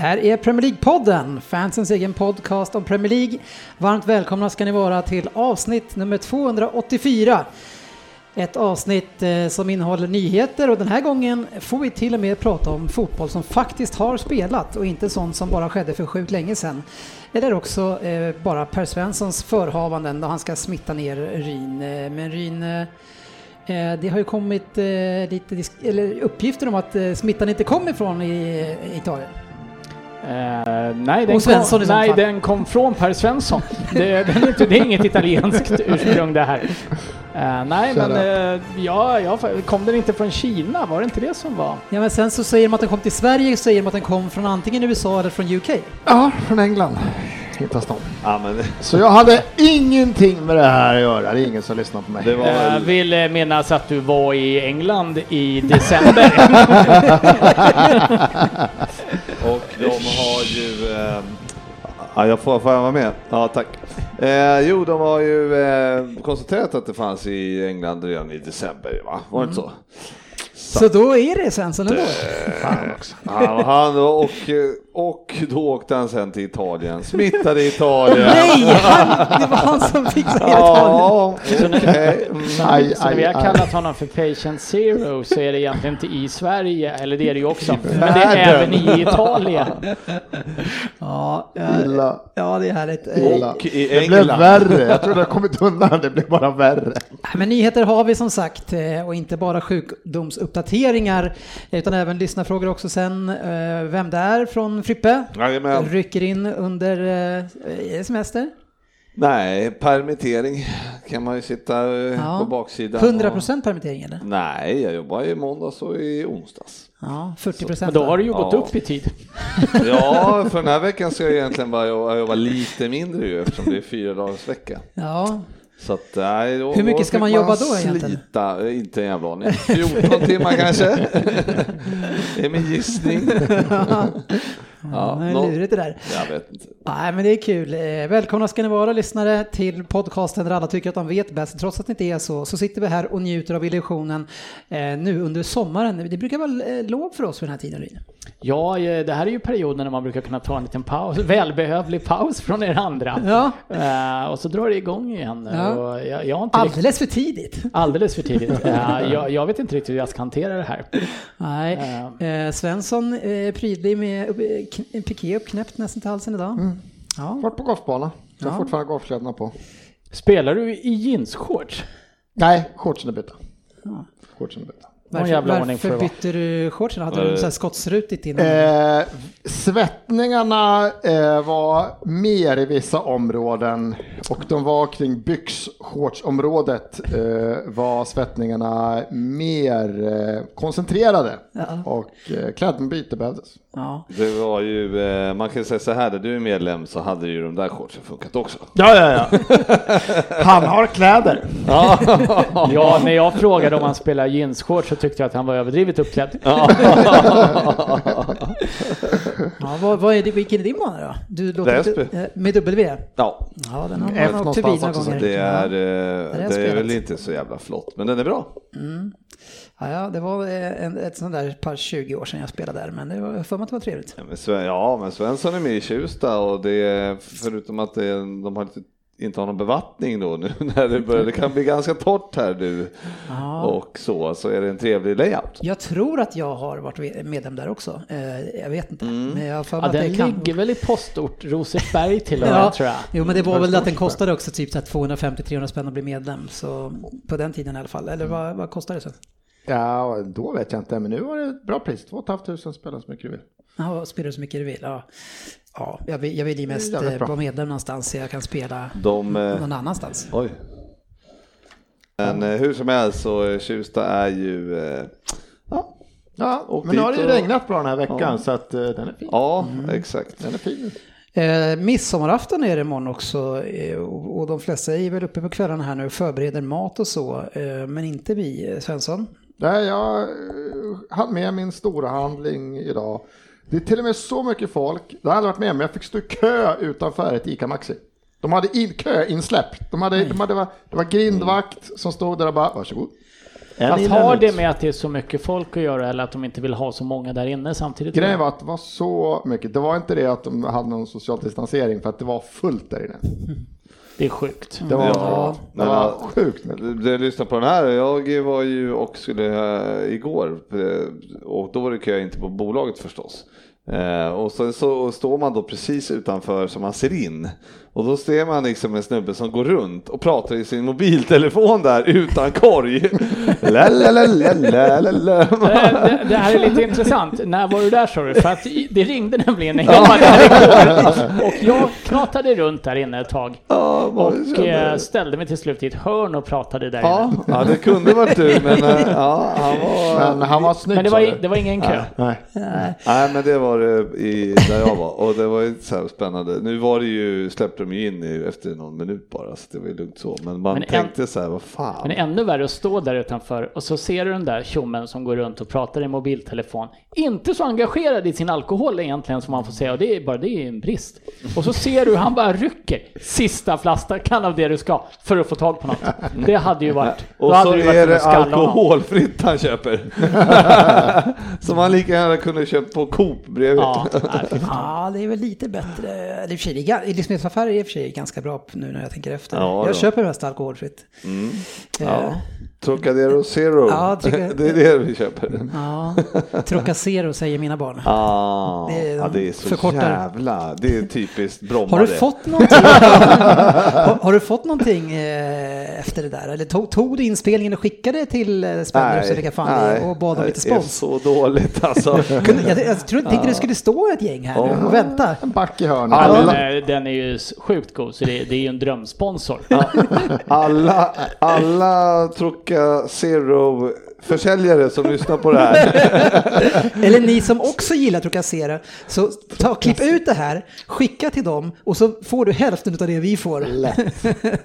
Det här är Premier League-podden, fansens egen podcast om Premier League. Varmt välkomna ska ni vara till avsnitt nummer 284. Ett avsnitt eh, som innehåller nyheter och den här gången får vi till och med prata om fotboll som faktiskt har spelat och inte sånt som bara skedde för sjukt länge sedan. Eller också eh, bara Per Svenssons förhavanden då han ska smitta ner Ryn. Eh, men Ryn Det har ju kommit lite disk- eller uppgifter om att smittan inte kommer från i Italien. Eh, nej, den Svensson kom, nej fall. den kom från Per Svensson. Det, den är inte, det är inget italienskt ursprung det här. Eh, nej, Shut men uh, ja, ja, kom den inte från Kina? Var det inte det som var? Ja, men sen så säger de att den kom till Sverige, så säger de att den kom från antingen USA eller från UK. Ja, från England hittas de. Ja, men Så jag hade ingenting med det här att göra. Det är ingen som lyssnar på mig. det var Jag väl... vill minnas att du var i England i december. Och de har ju... Eh... Ja, jag får, får jag vara med? Ja, tack. Eh, jo, de har ju eh, konstaterat att det fanns i England redan i december, va? Var det inte så? Så då är det Svensson ändå. Fan också. Ja, han och, och då åkte han sen till Italien, smittade Italien. Nej, han, det var han som fick säga Italien. Ja, okej. Mm. Aj, Så när vi har kallat honom för patient zero så är det egentligen inte i Sverige, eller det är det ju också, men det är även i Italien. Ja, ja, Illa. ja, det är härligt. Eh. Och i Det blev England. värre. Jag trodde jag kommit undan. Det blev bara värre. Men nyheter har vi som sagt eh, och inte bara sjukdomsuppdateringar utan även lyssnarfrågor också sen. Eh, Vem det är från Frippe Jajamän. rycker in under eh, semester. Nej, permittering kan man ju sitta eh, Ja. på baksidan. 100% permittering eller? Nej, jag jobbar i måndags och i onsdags. Ja, 40%. Men då har du ju gått Ja. upp i tid. Ja, för den här veckan ska jag egentligen bara jobba, jobba lite mindre ju eftersom det är fyra dagars vecka. Ja, Så att, nej, då, Hur mycket ska fick man jobba då egentligen? Slita, eh, inte en jävla aning. 14 timmar kanske? Det är min gissning. ja det är lurigt det där. Jag vet inte. Nej, men det är kul. Eh, Välkomna ska ni vara lyssnare till podcasten där alla tycker att de vet bäst. Trots att det inte är så, så sitter vi här och njuter av illusionen eh, nu under sommaren. Det brukar vara eh, lov för oss för den här tiden. Ryn. Ja, det här är ju perioden när man brukar kunna ta en liten paus, välbehövlig paus från er andra. Ja. Och så drar det igång igen. Ja. Jag, jag inte riktigt, Alldeles för tidigt. alldeles för tidigt. Jag, jag vet inte riktigt hur jag ska hantera det här. Nej, Svensson eh, prydlig med eh, en piké uppknäppt nästan till halsen idag. Ja. Varit på golfbana. Jag har Ja. fortfarande golfkläderna på. Spelar du i jeansshorts? Nej, shortsen är bytta. Shortsen är bytta. Varför, bytte du shortsen? Hade du så här skottsrutigt innan? Eh, svettningarna eh, var mer i vissa områden och de var kring byxshortsområdet eh, var svettningarna mer eh, koncentrerade Ja. och eh, klädbyte behövdes. Ja. Det var ju, eh, man kan säga så här, där du är medlem så hade ju de där shortsen funkat också. Ja, ja, ja. Han har kläder. Ja, när jag frågade om han spelar jeansshorts så tyckte jag att han var överdrivet uppklädd. Ja, vad, vad är det, vilken är din bana då? Du låter Väsby. eh, med W? Ja, Ja, den har F någonstans också, gånger. det är, eh, har jag det är väl inte så jävla flott, men den är bra. Ja, ja, det var eh, en, ett sånt där par 20 år sedan jag spelade där, men det var för mig att det var trevligt. Ja men, Sven, ja, men Svensson är med i Tjusta och det är, förutom att det, de har lite, inte har någon bevattning då nu när det börjar, det kan bli ganska torrt här nu Ja. och så, så är det en trevlig layout. Jag tror att jag har varit medlem där också. Eh, jag vet inte. Men jag Ja, den kan... ligger väl i postort Rosersberg till och med Ja, tror jag. jo men det var väl att den kostade också typ så här 250-300 spänn att bli medlem. Så på den tiden i alla fall. Eller vad, vad kostade det sen? Ja, då vet jag inte, men nu var det ett bra pris. 2 500 spänn så mycket du vill. Ja, spelar så mycket du vill. Ja. Ja, jag vill, jag vill ju mest eh, vara medlem någonstans så jag kan spela De, eh, någon annanstans. oj. Men eh, hur som helst så Tjusta är ju, ja, Ja, men nu har det ju och- regnat bra den här veckan Ja. så att den är fin. Ja, Mm. exakt. Den är fin. Eh, midsommarafton är det imorgon också eh, och, och de flesta är väl uppe på kvällarna här nu och förbereder mat och så. Eh, men inte vi, Svensson. Nej, jag eh, hann med min stora handling idag. Det är till och med så mycket folk, det har aldrig varit med men jag fick stå i kö utanför ett ICA Maxi. De hade in, köinsläpp. De hade, de hade, det var grindvakt som stod där och bara, varsågod. En Fast har det med att det är så mycket folk att göra eller att de inte vill ha så många där inne samtidigt? Grejen var att det var så mycket, det var inte det att de hade någon social distansering för att det var fullt där inne. Det är sjukt. Det var, Ja, det var sjukt. du lyssnar på den här, jag var ju och skulle igår. Eh, och då var det kö inte på bolaget förstås. Eh, och så, så står man då precis utanför som man ser in och då ser man liksom en snubbe som går runt och pratar i sin mobiltelefon där utan korg. La, la, la, la, la, la, la. Eh, Det, det här är lite intressant. När var du där sa du? För att det ringde nämligen när jag var där igår. Och jag knatade runt där inne ett tag. Ja, Och eh, ställde mig till slut i ett hörn och pratade där ja, inne. ja, det kunde varit du, men eh, ja, han var... Men han var snygg Men det var, det var ingen kö. Nej. Nej men det var det i, där jag var och det var ju så här spännande. Nu var det ju, släppte de ju in i, efter någon minut bara så det var ju lugnt så. Men man Men en- tänkte så här, vad fan. Men ännu värre att stå där utanför och så ser du den där tjommen som går runt och pratar i mobiltelefon. Inte så engagerad i sin alkohol egentligen som man får säga och det är bara det är en brist. Och så ser du hur han bara rycker sista flaskan av det du ska för att få tag på något. Det hade ju varit... och så varit är det alkoholfritt han köper. Som han lika gärna kunde köpt på Coop bredvid. Ja, nej, det är väl lite bättre. I det är ga- livsmedelsaffärer är i och för sig ganska bra nu när jag tänker efter. Ja, jag då. köper mest alkoholfritt. Eh, Ja. Trocadero Zero. Ja, tycker det är det vi köper. Ja, Trocacero säger mina barn. Ah, Det är- ja, det är så förkortar. jävla, det är typiskt Bromma Har du det. fått någonting, har, har du fått någonting eh, efter det där? Eller tog, tog du inspelningen och skickade till eh, Spendrups eller vilka fan det är och bad om lite Det är spons? så dåligt alltså. Kunde, jag, jag tror, tänkte det skulle stå ett gäng här nu och vänta. En back i hörnet. Ja, Alla- men, eh, den är ju sjukt god så det, det är ju en drömsponsor. Alla, alla Trocacero-försäljare som lyssnar på det här. Eller ni som också gillar Trocacero, så ta, klipp ut det här, skicka till dem och så får du hälften av det vi får.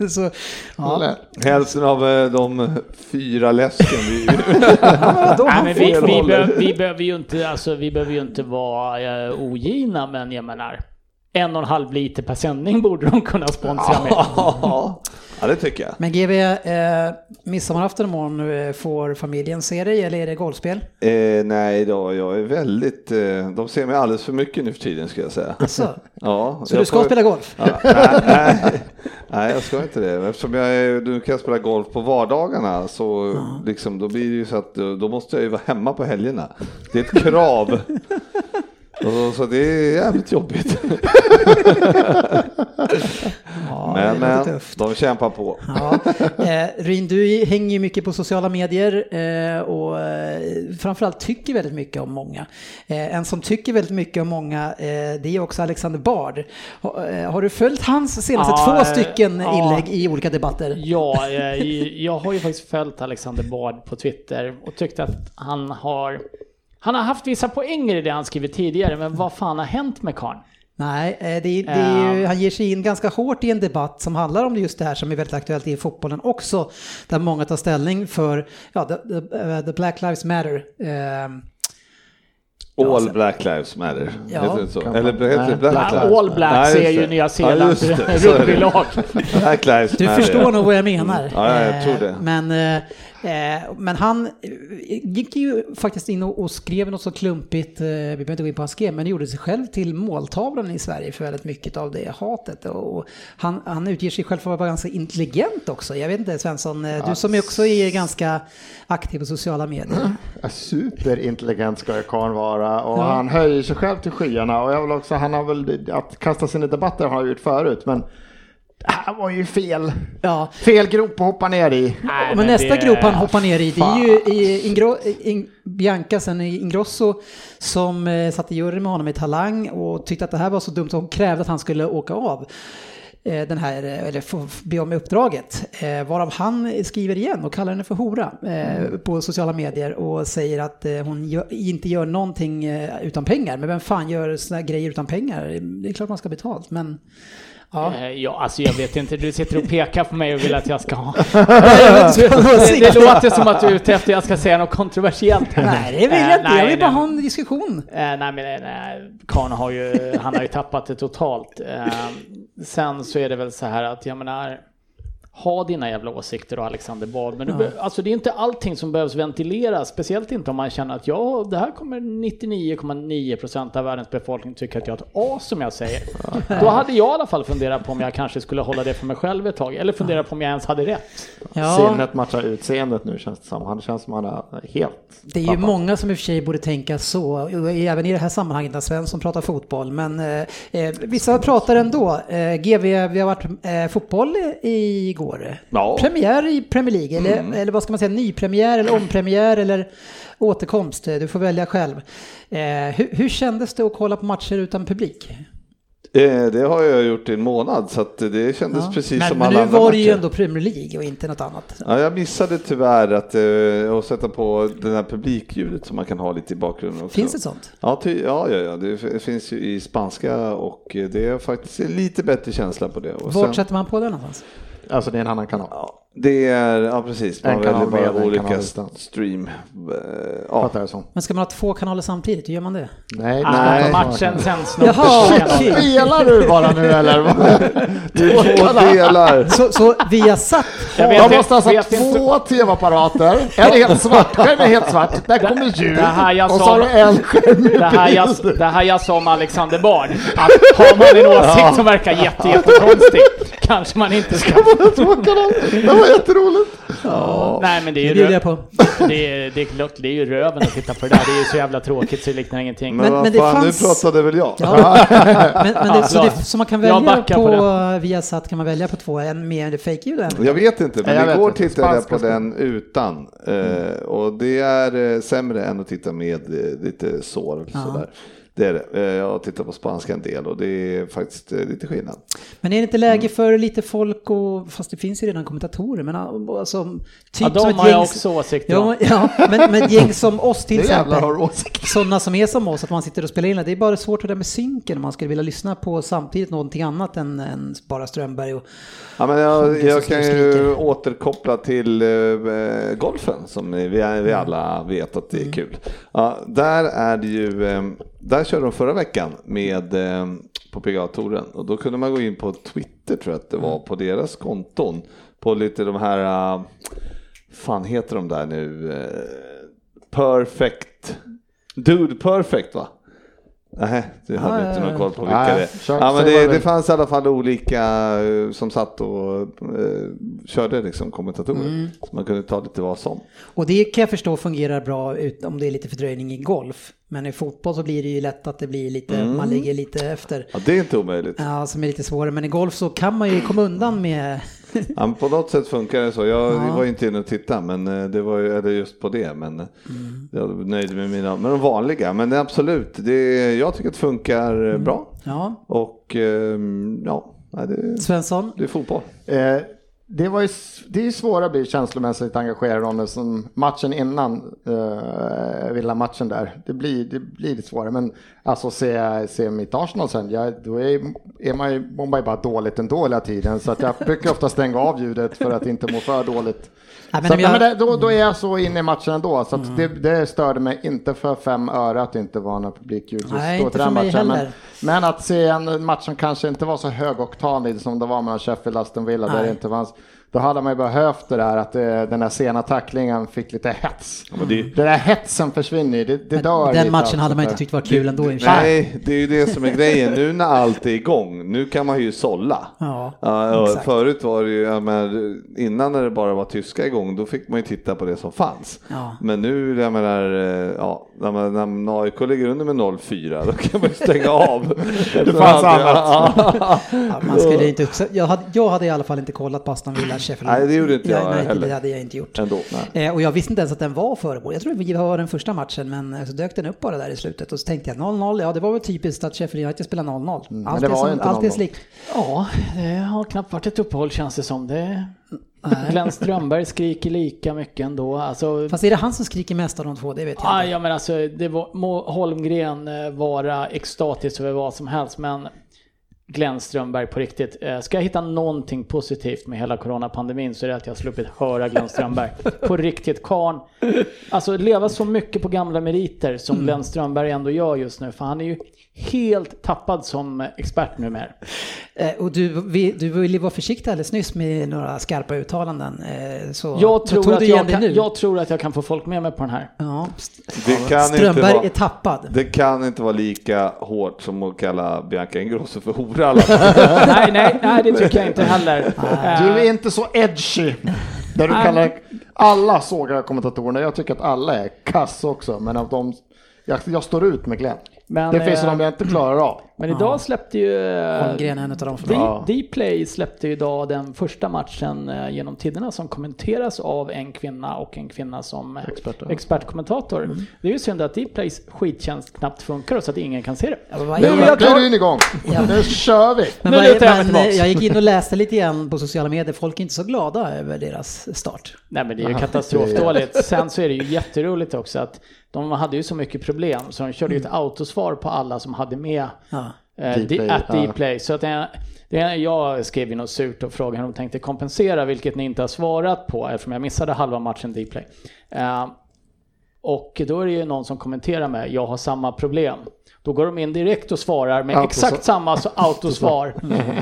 så, ja. Lätt. Hälften av eh, de fyra läsken. Vi, Ja, Nej, men vi, vi, behöver, vi, behöver ju inte, alltså, vi behöver ju inte vara uh, ogina, men jag menar, en och en halv liter per sändning borde de kunna sponsra med. Ja, det tycker jag. Men GV, eh, midsommarafton imorgon, eh, får familjen se dig eller är det golfspel? Eh, nej då, jag är väldigt, eh, de ser mig alldeles för mycket nu för tiden ska jag säga. Alltså, Ja, så du ska får- spela golf? Ja, nej, nej, nej, jag ska inte det. Eftersom jag nu kan jag spela golf på vardagarna så liksom, då blir det ju så att då då måste jag ju vara hemma på helgerna. Det är ett krav. Så det är jävligt jobbigt. Ja, men men tufft. de kämpar på. Ja. Eh, Ryn, du hänger ju mycket på sociala medier eh, och eh, framförallt tycker väldigt mycket om många. Eh, en som tycker väldigt mycket om många, eh, det är också Alexander Bard. Ha, eh, har du följt hans senaste Ja, två eh, stycken inlägg i olika debatter? Ja, jag, jag har ju faktiskt följt Alexander Bard på Twitter och tyckt att han har han har haft vissa poänger i det han skrivit tidigare, men vad fan har hänt med karln? Nej, eh, det, det är ju, Ja. han ger sig in ganska hårt i en debatt som handlar om just det här som är väldigt aktuellt i fotbollen också. Där många tar ställning för ja, the, the, eh, the Black Lives Matter. Eh, Ja, All sen- Black Lives Matter. Ja. Heter det så? Eller heter det Nej, Black Black Lives? All Blacks Ja, just är ju. Nya Ja, Zeelands det. rugbylag. Black Lives Du Matter. förstår nog vad jag menar. Ja, jag tror det. Men, eh, eh, men han eh, gick ju faktiskt in och, skrev något så klumpigt, eh, vi behöver inte gå in på vad han skrev, men gjorde sig själv till måltavlan i Sverige för väldigt mycket av det hatet. Och, han, han utger sig själv för att vara ganska intelligent också. Jag vet inte Svensson, eh, du som också är ganska aktiv på sociala medier. Ja, Superintelligent ska karln vara och Ja. han höjer sig själv till skyarna och jag vill också, han har väl, att kasta sig in i debatter har han gjort förut men det här var ju fel. Ja, Fel grop att hoppa ner i. Nej, men nästa det- grop han hoppar ner i, det är ju i Ingro, in, Bianca sen i Ingrosso som eh, satt i jury med honom i Talang och tyckte att det här var så dumt och hon krävde att han skulle åka av. eh, den här, eh, eller få be om uppdraget, eh, varav han skriver igen och kallar henne för hora eh, på sociala medier och säger att hon gör, inte gör någonting utan pengar. Men vem fan gör såna här grejer utan pengar? Det är klart man ska ha betalt, men ja. Eh, Ja, alltså jag vet inte, du sitter och pekar på mig och vill att jag ska ha... det, låter som att du är ute efter att jag ska säga något kontroversiellt. Nej, det vill Eh, jag inte. Jag vill bara ha en diskussion. Eh, nej men nej, nej. Karn har ju, han har ju tappat det totalt. Eh, sen så är det väl så här att jag menar, ha dina jävla åsikter och Alexander Bard, men be- alltså det är inte allting som behövs ventileras, speciellt inte om man känner att ja, det här kommer 99,9% av världens befolkning tycka att jag är ett as som jag säger. Då hade jag i alla fall funderat på om jag kanske skulle hålla det för mig själv ett tag, eller fundera på om jag ens hade rätt. Ja, Sinnet matchar utseendet nu känns det som. Han känns som han är helt det är ju tappat. många som i och för sig borde tänka så, även i det här sammanhanget när Svensson pratar fotboll. Men eh, eh, vissa pratar ändå. Eh, GV, vi har varit eh, fotboll i- igår. Ja. Premiär i Premier League, eller, eller vad ska man säga, nypremiär eller ompremiär eller återkomst. Du får välja själv. Eh, hur, hur kändes det att kolla på matcher utan publik? Eh, Det har jag gjort i en månad så det kändes Ja. precis men, som men alla nu andra var det ju matcher. ändå Premier League och inte något annat. Ja, jag missade tyvärr att, eh, att sätta på det här publikljudet som man kan ha lite i bakgrunden också. Finns det sånt? Ja, ty, ja, ja, ja, det finns ju i spanska och det är faktiskt lite bättre känsla på det. Och Vart sen- sätter man på det någonstans? Alltså det är en annan kanal. Ja, det är, ja precis, man En kanal väljer bara med, olika stream. Eh, Ja. Fattar jag som. Men ska man ha två kanaler samtidigt? Hur gör man det? Nej, Ah, Nej. matchen sen snart. Jaha. Spelar du bara nu eller? Är två delar. Så, så via satt Jag vet Jag måste ha inte- två tv-apparater. En är helt svart, en är helt svart. Där kommer ljud. det här jag Och så har du en skärm med Det här, jag, bild. det här jag sa om Alexander Bard, att har man en åsikt som verkar jätte, jättekonstig, kanske man inte ska... Det var jätteroligt. Nej men det är Det ju, jag på. det är, det, är, klart, det är ju röven att titta på det där, det är ju så jävla tråkigt så det liknar ingenting. Men, Men- men det fan, fanns- nu pratade väl jag. Ja. men, men det, så, Ja, det, så man kan välja på, på Viasat kan man välja på två, en med fejkljud Jag vet inte, men jag igår tittade jag Spanska på den utan. Eh, och det är eh, sämre än att titta med eh, lite sår. och Ja. Sådär. Det är det. Eh, jag tittar på spanska en del och det är faktiskt eh, lite skillnad. Men är det inte läge för lite folk och, fast det finns ju redan kommentatorer, men alltså typ Ja, som de ett har jag gäng, också åsikter om. ja, ja, men, men gäng som oss till exempel. har. Sådana som är som oss, att man sitter och spelar in det. Är bara svårt det där med synken om man skulle vilja lyssna på samtidigt någonting annat än, än bara Strömberg och Ja, men jag, som jag kan ju återkoppla till eh, golfen som vi, vi alla vet att det är kul. Ja, där är det ju, eh, där körde de förra veckan med eh, på PGA-touren och då kunde man gå in på Twitter tror jag att det var på deras konton. På lite de här, uh, fan heter de där nu, uh, Perfect, Dude Perfect va? Nej, du hade Ja, inte ja, någon koll på vilka Nej, det är. Ja, men det, det fanns i alla fall olika eh, som satt och eh, körde liksom kommentatorer. Mm. Så man kunde ta lite vad som. Och det kan jag förstå fungerar bra ut, om det är lite fördröjning i golf. Men i fotboll så blir det ju lätt att det blir lite, Mm. man ligger lite efter. Ja, det är inte omöjligt. Ja, som är lite svårare. Men i golf så kan man ju komma undan med... Ja, men på något sätt funkar det så. Jag Ja. var inte inne och tittade, men eh, det var ju eller just på det. Men eh, Mm. jag är nöjd med mina, med de vanliga. Men det är absolut, det, jag tycker att det funkar eh, bra. Ja, Och eh, ja, det, Svensson. det är fotboll. Eh, det, var ju, det är ju svårare att bli känslomässigt engagerad om det som matchen innan eh, Villa-matchen där. Det blir, det blir lite svårare. Men alltså se, se mitt Arsenal sen, ja, då är, är man ju, mår man ju bara dåligt ändå hela tiden. Så att jag brukar ofta stänga av ljudet för att inte må för dåligt. Ja, men så jag- men då, då är jag så inne i matchen ändå. Så att det, det störde mig inte för fem öre att det inte var några publikljud just Nej, då till den matchen. Men, men att se en match som kanske inte var så högoktanig som det var mellan Sheffield och Aston Villa, där det inte fanns, då hade man ju behövt det där att det, den där sena tacklingen fick lite hets. det- Det där hetsen försvinner ju, det, det dör Den matchen alltså hade man inte tyckt var kul ändå i och för sig. Nej, det är ju det som är grejen. Nu när allt är igång, nu kan man ju sålla. Ja, Ja, exakt. förut var det ju, jag menar, innan när det bara var tyska igång, då fick man ju titta på det som fanns. Ja. Men nu, jag menar, eh, ja, när, man, när AIK ligger under med 0-4, då kan man ju stänga av. Det fanns annat. Ja, Ja, man skulle inte, jag, hade, jag hade i alla fall inte kollat på Aston Villa Sheffield Nej, det gjorde inte jag United, heller. Det hade jag inte gjort. Ändå. Eh, och jag visste inte ens att den var föremål. Jag tror det var den första matchen, men eh, så dök den upp bara där i slutet. Och så tänkte jag 0-0, ja det var väl typiskt att Sheffield United spelar 0-0. men allt det är, var som, inte allt är 0-0. slikt. Ja, det har knappt varit ett uppehåll känns det som. Det... Glenn Strömberg skriker lika mycket ändå. Alltså, Fast är det han som skriker mest av de två? Det vet jag ah, inte. ja, men alltså, det var, må Holmgren eh, vara extatisk över vad som helst, men Glenn Strömberg på riktigt. Eh, Ska jag hitta någonting positivt med hela coronapandemin så är det att jag har sluppit höra Glenn Strömberg. på riktigt, karn. Alltså leva så mycket på gamla meriter som Glenn Strömberg ändå gör just nu, för han är ju helt tappad som expert numera. Eh, och du, vi, du ville vara försiktig alldeles nyss med några skarpa uttalanden. Eh, så Jag tror, att du jag, kan, jag tror att jag kan få folk med mig på den här. Ja, Det kan, inte Strömberg vara, är tappad. det kan inte vara lika hårt som att kalla Bianca Ingrosso för hora. nej, nej, nej, det tycker jag inte heller. Du Eh, är inte så edgy. Där du kallar alla sågar kommentatorerna. Jag tycker att alla är kass också. Men av dem, jag, jag står ut med Glenn. Men, det finns eh, de jag inte klarar av. Men idag släppte ju... eh, Holmgren är en av dem för. Dplay släppte ju idag den första matchen eh, genom tiderna som kommenteras av en kvinna och en kvinna som eh, Expert, ja. expertkommentator. Mm. Det är ju synd att Dplays skittjänst knappt funkar så att ingen kan se det. Ja, men vad Nu är- jag är tar- du in igång. Nu kör vi. Men, Nu är, men tillbaks. jag gick in och läste lite grann på sociala medier. Folk är inte så glada över deras start. Nej men det är ju katastrofdåligt. Sen så är det ju jätteroligt också att de hade ju så mycket problem så de körde ju ett autosvar på alla som hade med Ja. Eh, Dplay, att ja. Dplay. Så att det, det, jag skrev ju något surt och frågade hur de tänkte kompensera, vilket ni inte har svarat på eftersom jag missade halva matchen Dplay. Eh, och då är det ju någon som kommenterar med, jag har samma problem. Då går de in direkt och svarar med Autosvar. exakt samma så autosvar.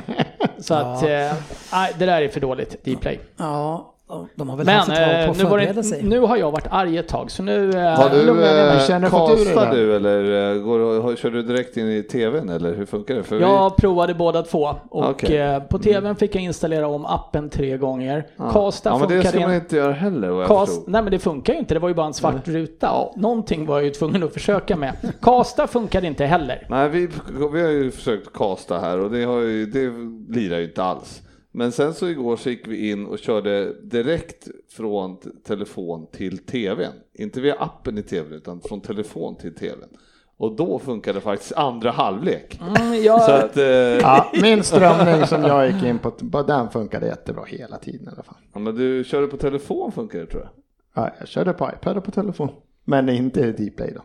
så att, eh, nej, det där är för dåligt, Dplay. Ja, de har väl Men haft ett tag på eh, att nu, var förbereda det, sig. nu har jag varit arg ett tag, så nu... eh, Har du, lugnar jag ner mig. eh, det. du eller eh, går, har- kör du direkt in i tvn eller hur funkar det? För Jag provade båda två och eh, på tvn fick jag installera om appen tre gånger. ja. Casta ja, men det funkar ska man inte. göra heller vad jag Cast, förstod. nej men det funkar ju inte, det var ju bara en svart ruta. Någonting var jag ju tvungen att försöka med. Casta funkar inte heller. Nej, vi, vi har ju försökt kasta här och det, har ju, det lirar ju inte alls. Men sen så igår så gick vi in och körde direkt från telefon till tvn. Inte via appen i tvn utan från telefon till tvn. Och då funkade faktiskt andra halvlek. Mm, jag, Så att, eh, ja. Ja, min strömning som jag gick in på, bara den funkade jättebra hela tiden i alla fall. men du körde på telefon funkar det tror jag. Ja, jag körde på iPad och på telefon. Men inte i Dplay då.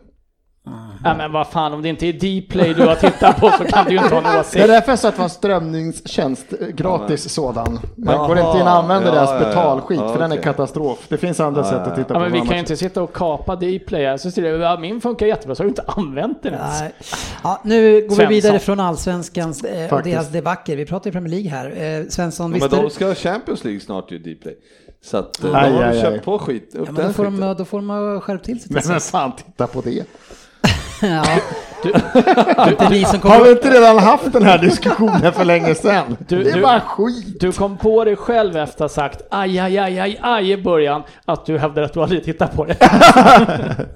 Nej men vad fan, om det inte är Dplay du har tittat på så kan du ju inte ha någon Det är åsikt. därför jag sa att det var en strömningstjänst, eh, gratis sådan. Man Jaha, går inte in och använder ja, deras ja, ja. betalskit Ja, för den är katastrof. Det finns andra sätt att titta Ja, på men vi kan ju inte sitta och kapa Dplay. här. Så ser det, ja, min funkar jättebra, så har du inte använt den ens. Nej. Ja, nu går vi Svensson. vidare från allsvenskans eh, och deras debacle. Vi pratar ju Premier League här. Eh, Svensson, Ja, visst men de ska ha Champions League snart ju Dplay. Så att eh, Aj, de har aj, ju aj. köpt på skit, upp Ja, men då, får skiten. de, då får de ha skärpt till sig. Men sist. fan titta på det? Ja. Inte ni som Har vi inte redan haft den här diskussionen för länge sedan? Du- det är du- bara skit. Du kom på dig själv efter att ha sagt aj, aj, aj, aj, aj i början att du hävdar att du aldrig tittat på det.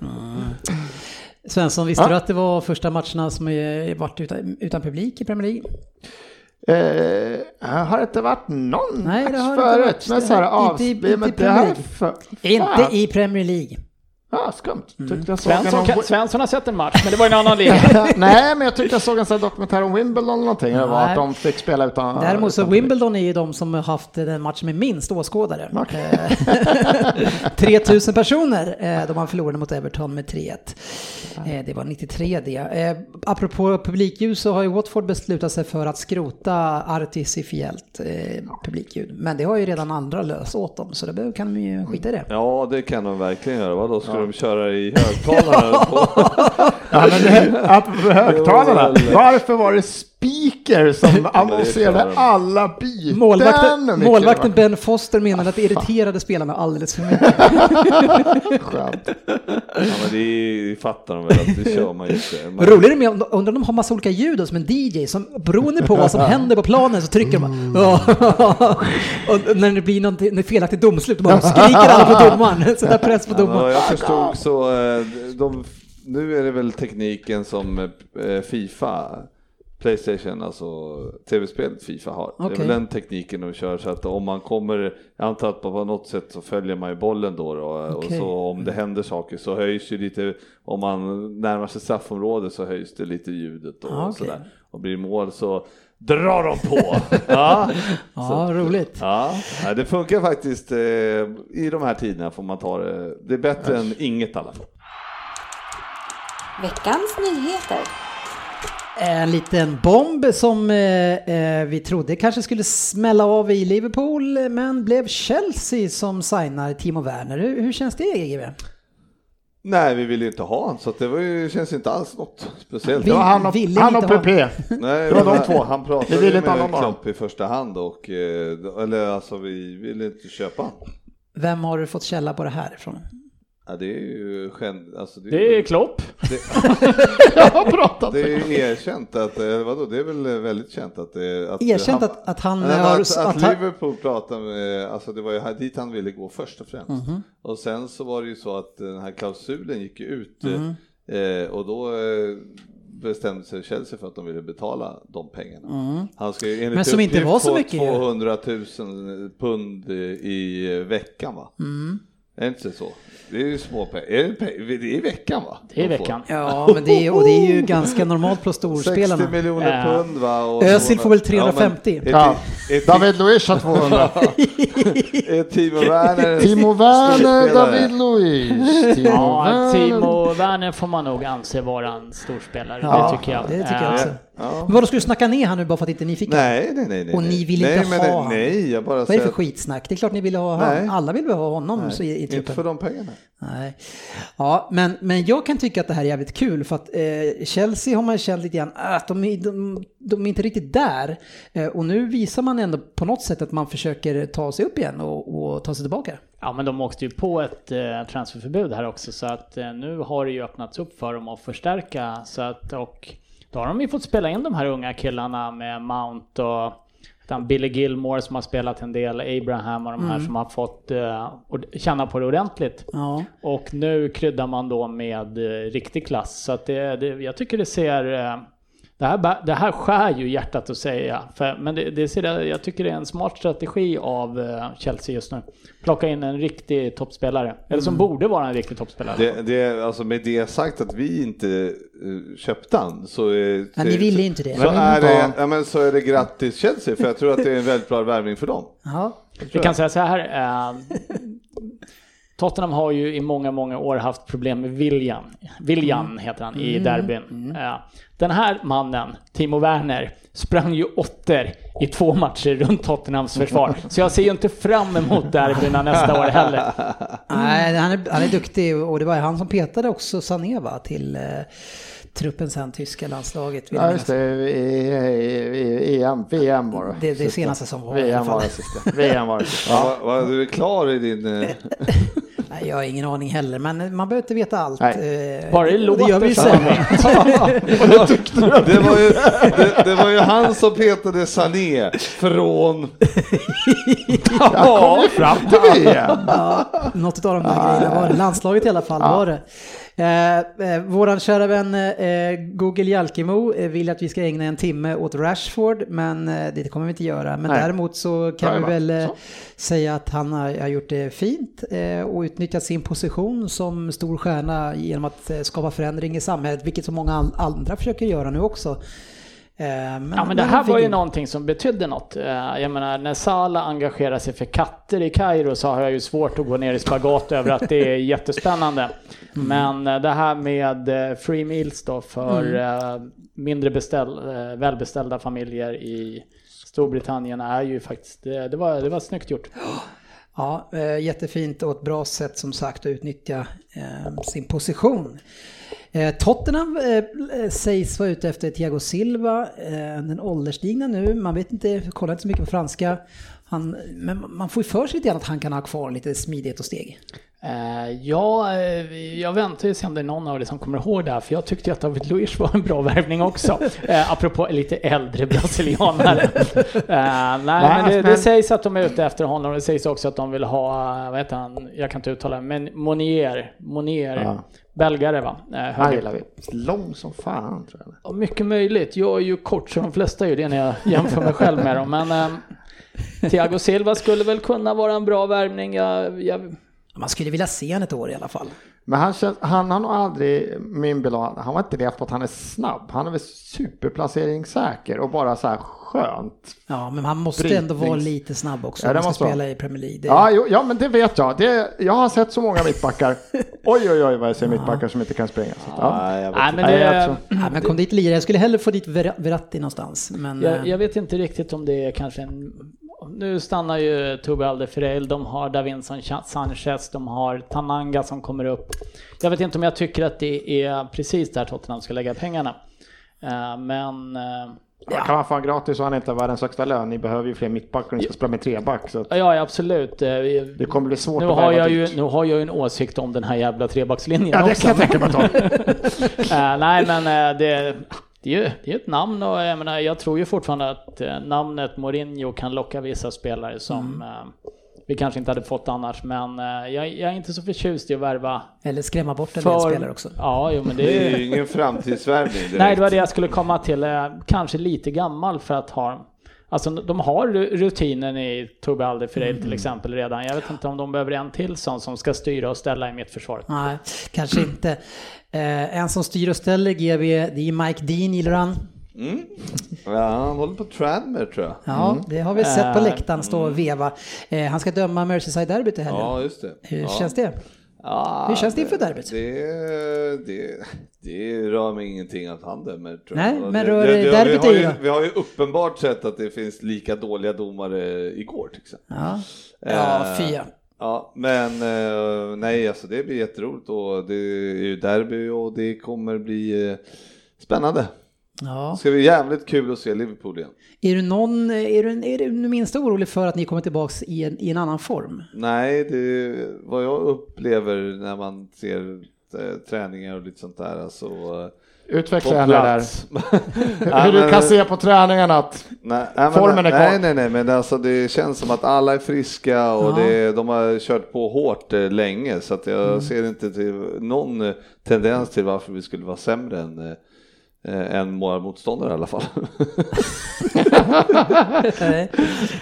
Svensson, visste Ja. du att det var första matcherna som eh, varit utan, utan publik i Premier League? Eh, har det inte varit någon Nej, det match har det inte förut? varit. Men så här, inte i- men inte i det här för, Inte i Premier League. Ja, skumt. Såg Svensson, en kan, Svensson har sett en match, men det var en annan liga. Nej, men jag tyckte jag såg en sån här dokumentär om Wimbledon eller någonting. Det var att de fick spela utan... Däremot så Wimbledon är ju de som har haft den matchen med minst åskådare. Okej. Eh, 3000 personer. eh, De har förlorade mot Everton med 3-1. Eh, Det var 93 det. Apropå publikljus så har ju Watford beslutat sig för att skrota artificiellt publikljud. Men det har ju redan andra löst åt dem så det kan de ju skita i det. Ja, det kan de verkligen göra. Vadå, ska de köra i högtalare? på? Ja, men det, högtalarna. Varför var det speaker som annonserade alla byten? Målvakten, målvakten Ben Foster menade att det irriterade spelarna alldeles för mycket. Skönt. Ja, men det fattar de väl att det kör man ju inte. Är det med, undrar om de har massa olika ljud som en DJ som beroende på vad som händer på planen så trycker de bara, och när det blir något när felaktigt domslut då bara skriker alla på domaren, sätter press på Ja, domaren. vad jag förstod så, eh, de, nu är det väl tekniken som eh, Fifa Playstation, alltså tv-spelet Fifa har. Det är väl den tekniken de kör så att om man kommer, jag antar att på något sätt så följer man ju bollen då, då Okej. och så om det händer saker så höjs ju lite, om man närmar sig straffområdet så höjs det lite ljudet och Ah, okej. sådär. Och blir det mål så drar de på. ja. Ja, roligt. Ja, det funkar faktiskt eh, i de här tiderna får man ta det. Det är bättre än inget i alla fall. Veckans nyheter. En liten bomb som eh, eh, vi trodde kanske skulle smälla av i Liverpool, men blev Chelsea som signar Timo Werner. Hur, hur känns det, GW? Nej, vi ville inte ha honom så det var ju, känns inte alls något speciellt. Vi- Det var han och, ville han inte och PP. Nej, Det var de två. Han Vi pratade ville ju inte ha med. Klopp i första hand och, eh, eller alltså vi ville inte köpa honom. Vem har du fått källa på det här ifrån? Ja, det är ju skänd, alltså det, Det är Klopp. Jag har pratat det är ju erkänt att, eh, vadå, det är väl väldigt känt att det... Att Erkänt han, att, att han har... att, att, att Liverpool pratade med, alltså det var ju dit han ville gå först och främst. Mhm. Och sen så var det ju så att den här klausulen gick ju ut Mhm. eh, och då eh, bestämde sig Chelsea för att de ville betala de pengarna. Han ska ju enligt. Men som inte uppgift var så få mycket ju. 200 000 pund i veckan va? Mm. Är det inte så? Det är ju små pengar. Är det, pe- det är i veckan va? Det är i veckan. ja, men det är, och det är ju ganska normalt på 60 storspelarna. miljoner Ja. pund va? Och Özil får väl Ja, men 350. ett- Ja. David Luiz har 200. Är Timo Werner Timo Werner? David Luiz. Timo Ja, Werner. Timo Werner får man nog anse vara en storspelare. Ja, det tycker jag. det tycker jag Eh, också. Ja. Men vadå, ska du snacka ner han nu bara för att inte ni fick? Nej, nej, nej, nej. Och ni vill nej, inte men ha nej, jag bara Vad är det för att- skitsnack? Det är klart ni vill ha han. Alla vill väl ha honom nej, så i, i Inte för de pengarna. Nej. Ja, men, men jag kan tycka att det här är jävligt kul för att eh, Chelsea har man känt lite grann att de, är- de, de är inte riktigt där. Eh, och nu visar man ändå på något sätt att man försöker ta sig upp igen och, och ta sig tillbaka. Ja, men de åkte ju på ett eh, transferförbud här också så att eh, nu har det ju öppnats upp för dem att förstärka så att och då har de ju fått spela in de här unga killarna med Mount och Billy Gilmore som har spelat en del, Abraham och de här som har fått ord- känna på det ordentligt. Ja. Och nu kryddar man då med eh, riktig klass. Så att det, det, jag tycker det ser... Eh, det här, det här skär ju hjärtat att säga. För, men det, det ser, jag tycker det är en smart strategi av eh, Chelsea just nu. Plocka in en riktig toppspelare. Eller som borde vara en riktig toppspelare. Det, det, alltså med det sagt att vi inte uh, köpte han så, är- Men ni ville inte det. så, Men är det, han. ja, men så är det grattis Chelsea för jag tror att det är en väldigt bra värvning för dem. Ja. Vi kan säga så här. Eh, Tottenham har ju i många, många år haft problem med William. William heter han i derbyn. Eh, den här mannen, Timo Werner, sprang ju åtter i två matcher runt Tottenhams försvar. Så jag ser ju inte fram emot derbyna nästa år heller. Nej, han är, han är duktig och det var han som petade också Sané va, till eh, truppen sen, tyska landslaget. Ja, just det. EM, VM var det. Det, det senaste som var VM var det sista. VM var det sista. Ja, vad- vad- du är klar i din... Nej, jag har ingen aning heller, men man behöver inte veta allt. Nej. Eh, Bara det och det gör vi ju låter så sen. det, var ju, det, det var ju han som petade Sané från... Jag kom ju fram till VM. Ja, något av de där grejerna var det. Landslaget i alla fall var det. Eh, eh, våran kära vän eh, Google Jalkemo eh, vill att vi ska ägna en timme åt Rashford, men eh, det kommer vi inte göra. Men Nej. däremot så kan vi väl eh, så. säga att han har, har gjort det fint eh, och utnyttjat sin position som stor stjärna genom att eh, skapa förändring i samhället, vilket så många an- andra försöker göra nu också. Eh, men, Ja men det här var ju in- någonting som betydde något. Eh, Jag menar när Sala engagerar sig för katter i Kairo så har jag ju svårt att gå ner i spagat över att det är jättespännande. Men eh, det här med free meals då för eh, mindre beställ, välbeställda familjer i Storbritannien är ju faktiskt, det, var, det var snyggt gjort. Ja, jättefint och ett bra sätt som sagt att utnyttja sin position. Eh, Tottenham eh, sägs vara ute efter Thiago Silva, eh, den ålderstigna nu. Man vet inte, kollar inte så mycket på franska. Han, men man får ju för sig lite grann att han kan ha kvar lite smidighet och steg. Eh, ja, eh, jag väntar ju se om det är någon av er som kommer ihåg det här, för jag tyckte att David Luiz var en bra värvning också. Eh, apropå lite äldre brasilianare. eh, nej, men det, det sägs att de är ute efter honom. Det sägs också att de vill ha, eh, vad heter han, jag kan inte uttala det, men Monier, Monier, Ja. Belgare va? Eh, Han gillar vi. Lång som fan tror jag. Ja, mycket möjligt. Jag är ju kort så de flesta är ju det när jag jämför mig själv med dem. Men eh, Thiago Silva skulle väl kunna vara en bra värvning. Jag, jag, Man skulle vilja se han ett år i alla fall. Men han, känns, han har nog aldrig, min bild han har inte levt på att han är snabb. Han är väl superplaceringssäker och bara så här skönt. Ja, men han måste Brytnings- ändå vara lite snabb också Ja, om det han ska spela i Premier League. Det, Ja, jo, ja, men det vet jag. Det, jag har sett så många mittbackar. Oj, oj, oj vad jag ser mittbackar som inte kan springa. Så, att, ja. Nej, jag vet nej, inte. men det, Ja, men kom dit lirare. Jag skulle hellre få dit Ver- Verratti någonstans. Men, jag, eh, jag vet inte riktigt om det är kanske en... Nu stannar ju Tobi Alderfereil, de har Davinson Sanchez, de har Tananga som kommer upp. Jag vet inte om jag tycker att det är precis där Tottenham ska lägga pengarna. Eh, Men... Ja. Kan man få han gratis så han inte har världens högsta lön. Ni behöver ju fler mittbackar, ni ska spela med treback. Så Ja, ja, absolut. Eh, det kommer bli svårt Nu att har, jag ju, nu har jag ju en åsikt om den här jävla trebackslinjen Ja, det också. kan jag tänka mig att. Eh, nej, men eh, det, det är ju det är ett namn och jag, menar, jag tror ju fortfarande att eh, namnet Mourinho kan locka vissa spelare som eh, vi kanske inte hade fått annars. Men eh, jag, jag är inte så förtjust i att värva Eller skrämma bort en del för... spelare också. Ja, jo, men det Det är ju ingen framtidsvärvning. Nej, det var det jag skulle komma till. Eh, Kanske lite gammal för att ha Alltså de har ru- rutinen i Tobbe Alderfereil till exempel redan. Jag vet inte om de behöver en till sån som ska styra och ställa i mitt försvar. Nej, kanske inte. Eh, en som styr och ställer GB, det är Mike Dean, gillar han. Mm. Ja, han håller på Tranmere tror jag. Ja, det har vi sett på Eh, läktaren stå och veva. Eh, han ska döma Merseyside-derbyt i helgen. Ja, just det. Hur ja. känns det? Ja, Hur känns det inför derbyt? Det, det, det rör mig ingenting att han dömer. tror Nej, jag. men det, rör det, det, derbyt vi, har ju, vi har ju uppenbart sett att det finns lika dåliga domare igår till exempel. Ja, ja Eh, fia. Ja, men eh, nej, alltså det blir jätteroligt och det är ju derby och det kommer bli eh, spännande. Ja. Det ska bli jävligt kul att se Liverpool igen. Är du någon, är du, är du minst orolig för att ni kommer tillbaks i en, i en annan form? Nej, det vad jag upplever när man ser eh, träningar och lite sånt där. Alltså, eh, Utveckla gärna det där. plats. Hur du kan se på träningarna att Nej, nej, men, Formen är kvar. nej, nej, nej, men alltså det känns som att alla är friska och Ja. det, de har kört på hårt eh, länge så att jag Mm. ser inte till någon tendens till varför vi skulle vara sämre än, eh, än våra motståndare i alla fall.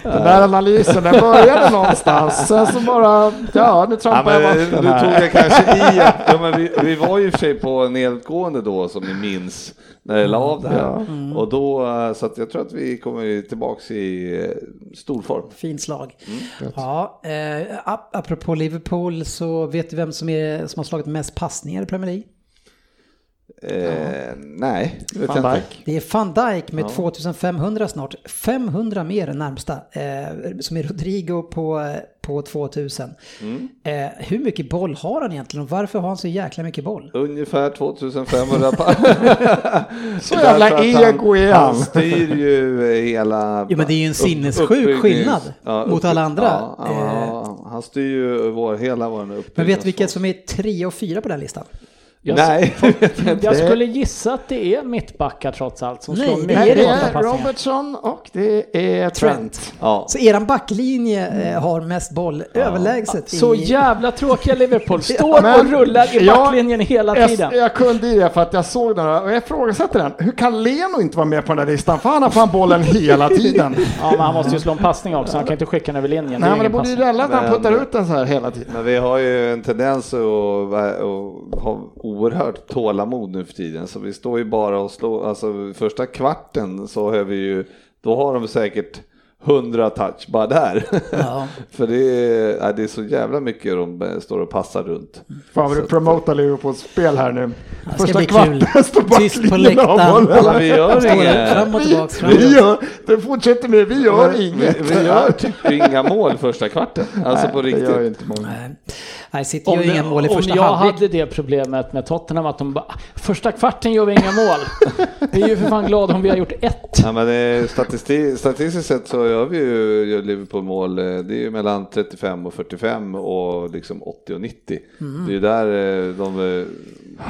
Den där analysen, den började någonstans. Sen så bara, ja nu Ja, trampar jag men, bort den nu tog här. jag kanske i, att- ja, men vi, vi var ju i och för sig på nedgående då som ni minns när det la av det här. Och då, eh, så att jag tror att vi kommer tillbaks i eh, stor form. Fint slag. Ja, eh, ap- apropå Liverpool så vet du vem som, är, som har slagit mest passningar i Premier League? Eh, nej, det vet jag inte. Det är van Dijk med 2500 snart. 500 mer än närmsta. Eh, som är Rodrigo på, eh, på 2000. Eh, hur mycket boll har han egentligen och varför har han så jäkla mycket boll? Ungefär 2500 pass. Så jävla ego är han. han. Styr ju hela... Jo, men det är ju en sinnessjuk skillnad mot alla andra. Ja, ja, Eh. ja, han styr ju vår, hela vår uppbyggnad. Men vet du vilka som är tre och fyra på den listan? Jag, Nej, det jag jag skulle gissa att det är mittbackar trots allt som Nej, slår det mycket är Det det. är. Robertson och det är Trent. Ja. Så eran backlinje eh, har mest boll överlägset. Så i... jävla tråkiga Liverpool. Står Men- och rullar i Ja, backlinjen hela Jag, tiden. jag kunde ju det för att jag såg den och jag ifrågasätter den. Hur kan Leno inte vara med på den där listan? För han har fan bollen hela tiden. Ja, men han måste ju slå en passning också. Han kan inte skicka den över linjen. Nej är men det borde ju gälla att han puttar ut den så här hela tiden. Men vi har ju en tendens att, att ha oerhört tålamod nu för tiden, så vi står ju bara och slår, alltså första kvarten så har vi ju, då har de säkert 100 touch bara där. Ja. För det är, nej, det är så jävla mycket de eh, står och passar runt. Fan vad du promotar Liverpools spel här nu. Det Första kvarten står backlinjen av läktaren. bollen. Men vi gör inget. Fram och tillbaks, fram och Vi gör, det fortsätter med, vi gör Vi, inget. vi gör typ inga mål första kvarten, alltså på Det gör riktigt. inte många. Nej. Nej, City Om, gör inga mål i om första jag halvlek. hade det problemet med Tottenham att de bara, första kvarten gör vi inga mål. Vi är ju för fan glada om vi har gjort ett. Ja, men det, statistik, statistiskt sett så vi ju Liverpool mål, eh, det är ju mellan 35 och 45 och liksom 80 och 90. Mm. Det är där eh, de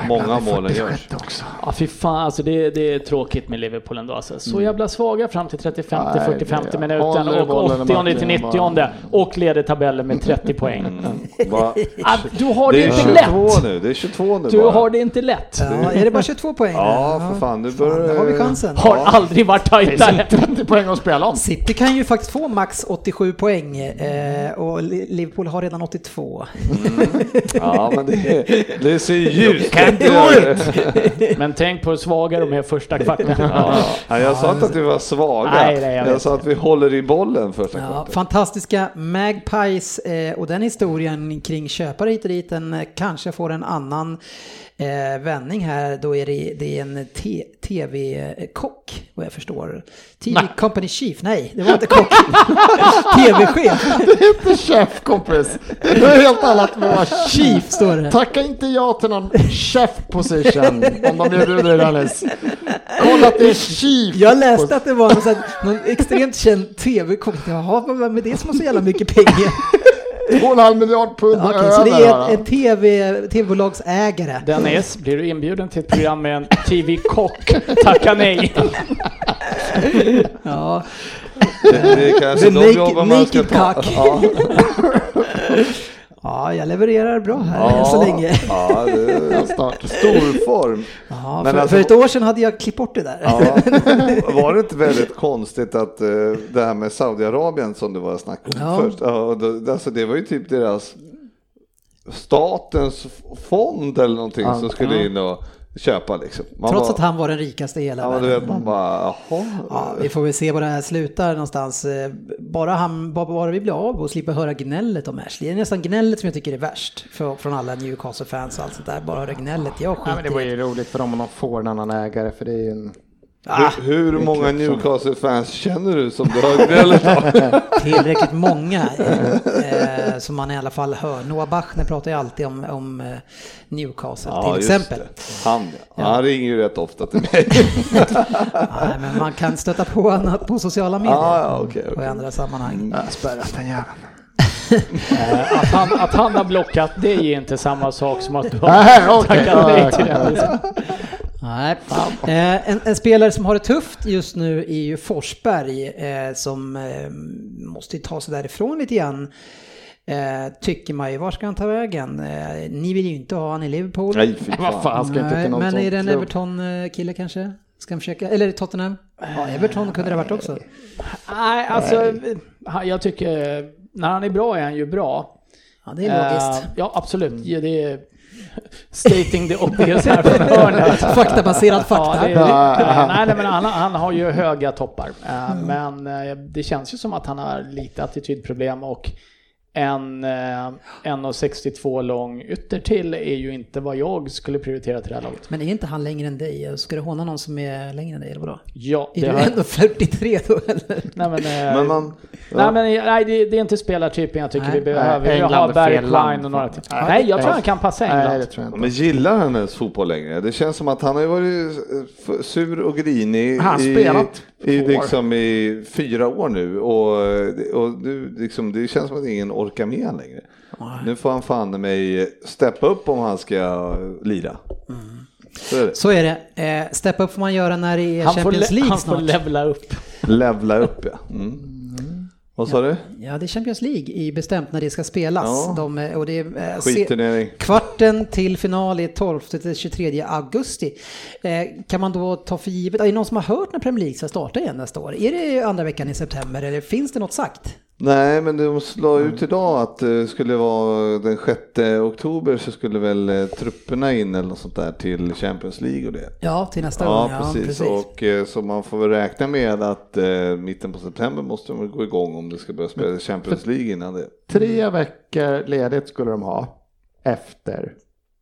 många målen görs. också. Ja fy fan, alltså det, det är tråkigt med Liverpool ändå alltså. Så Mm. jävla svaga fram till 35, Nej, 40, 50 det- minuten och bollen i 80 till marken 90 bara. och leder tabellen med 30 poäng. Mm. Va? Ah, du har det, Det inte 22 lätt! nu, det är 22 nu Du bara. har det inte lätt. Ja, är det bara 22 poäng? Ja, för fan, nu börjar har vi chansen. Har aldrig varit tajtare. 30 poäng att spela om. City kan ju faktiskt få max 87 poäng eh, och Li- Liverpool har redan 82. Ja, men det, det ser ljust ut. Men tänk på hur svaga de är första kvarten. Ja, jag sa inte att vi var svaga. Nej, nej, jag jag sa att vi håller i bollen första Ja, kvarten. fantastiska Magpies eh, och den historien kring köpare hit och dit den eh, kanske får en annan eh, vändning här. Då är det, det är en tv-kock vad jag förstår. TV Company Chief, nej det var inte kock. Tv-chef, Det inte chef kompis. Det är helt annat med att vara. Chief står det. Tacka inte ja till någon chef position om de erbjuder dig Dennis. Kolla att det är chief. Jag läste att det var någon, här- någon extremt känd tv-kock. Jaha, vad med det som har så jävla mycket pengar? 2,5 miljard pund Ja, över. så det är ett TV, tv-bolagsägare. Dennis, blir du inbjuden till ett program med en TV-kock? Tacka nej. Ja, Det, det är kanske The de naked- jobbar man ska ta. Ja, ja, jag levererar bra här ja, så länge. Ja, det är Start. stor form. Ja, Men för, alltså- för ett år sedan hade jag klippt bort det där. Ja. Var det inte väldigt konstigt att eh, det här med Saudiarabien som det var snack om Ja. först, ja, alltså det var ju typ deras statens fond eller någonting som skulle in och köpa liksom. Man Trots bara, att han var den rikaste i hela Ja, men du världen. vet man bara, jaha. Ja, vi får väl se var det här slutar någonstans. Eh, Bara, han, bara, vi blir av och slipper höra gnället om Ashley. Det är nästan gnället som jag tycker är värst för, från alla Newcastle-fans och allt sånt där. Bara höra gnället. Jag Ja, men det var ju roligt för dem om de får en annan ägare för det är ju en... Ah, Hur, hur många Newcastle-fans känner du som du har gnällt av? tillräckligt många eh, som man i alla fall hör. Noah Bachner pratar ju alltid om, om eh, Newcastle till just exempel. det. Han, ja. han ringer ju rätt ofta till mig. Nej, men man kan stöta på honom på sociala medier Ja, ja, okej, och i andra sammanhang. Spärrat den jäveln. Eh, Att han, att han har blockat, det är inte samma sak som att du har tackat nej till det. Nej. Eh, en, en spelare som har det tufft just nu är ju Forsberg eh, som eh, måste ta sig därifrån lite grann. Eh, tycker man ju, var ska han ta vägen? Eh, ni vill ju inte ha han i Liverpool. Nej, fy Vad fan. fan ska inte till någon men är det en? Everton-kille kanske? Ska han försöka? Eller Tottenham? Ja, Everton kunde det ha varit också. Nej, alltså jag tycker när han är bra är han ju bra. Ja, det är logiskt. Eh, ja, absolut. Ja, det är stating the obvious här från hörnet. Faktabaserad fakta. Ja, är, nej, nej, men han, han har ju höga toppar. Eh, Men eh, det känns ju som att han har lite attitydproblem och en eh, 1,62 lång ytter till är ju inte vad jag skulle prioritera till det här laget. Men är inte han längre än dig? Ska du håna någon som är längre än dig eller vadå? Ja, Är det du har, ändå 43 då eller? nej, men, eh, Men man, Nej, men nej, det, det är inte spelartypen jag tycker Nej. vi behöver. Nej, Vi England har är Barry fel land. Klein och några till. Nej, Nej, jag tror nej. han kan passa Nej, England. det tror jag inte. Men gillar han ens fotboll längre? Det känns som att han har ju varit eh, sur och grinig Han har i, spelat i, liksom i fyra år nu och, och nu, liksom, det känns som att ingen orkar med han längre. Nu får han fan mig steppa upp om han ska lira. Så är det. Så är det. Eh, step up får man göra när det är Han får, Champions le- League han får snart. levla upp. Levla upp ja. Mm. Vad sa du? Ja, det är Champions League i bestämt när det ska spelas. Ja. De, eh, och det är, eh, Skitturnering. Kvarten till final är 12 till 23 augusti. Eh, kan man då ta för givet, är det någon som har hört när Premier League ska starta igen nästa år? Är det andra veckan i september eller finns det något sagt? Nej, men de slår ut idag att det skulle vara den 6 oktober så skulle väl eh, trupperna in eller något sånt där till Champions League och det. Ja, till nästa Ja, gång. precis. Och eh, så man får väl räkna med att eh, mitten på september måste de gå igång om det ska börja spela Champions League innan det. Tre veckor ledigt skulle de ha efter.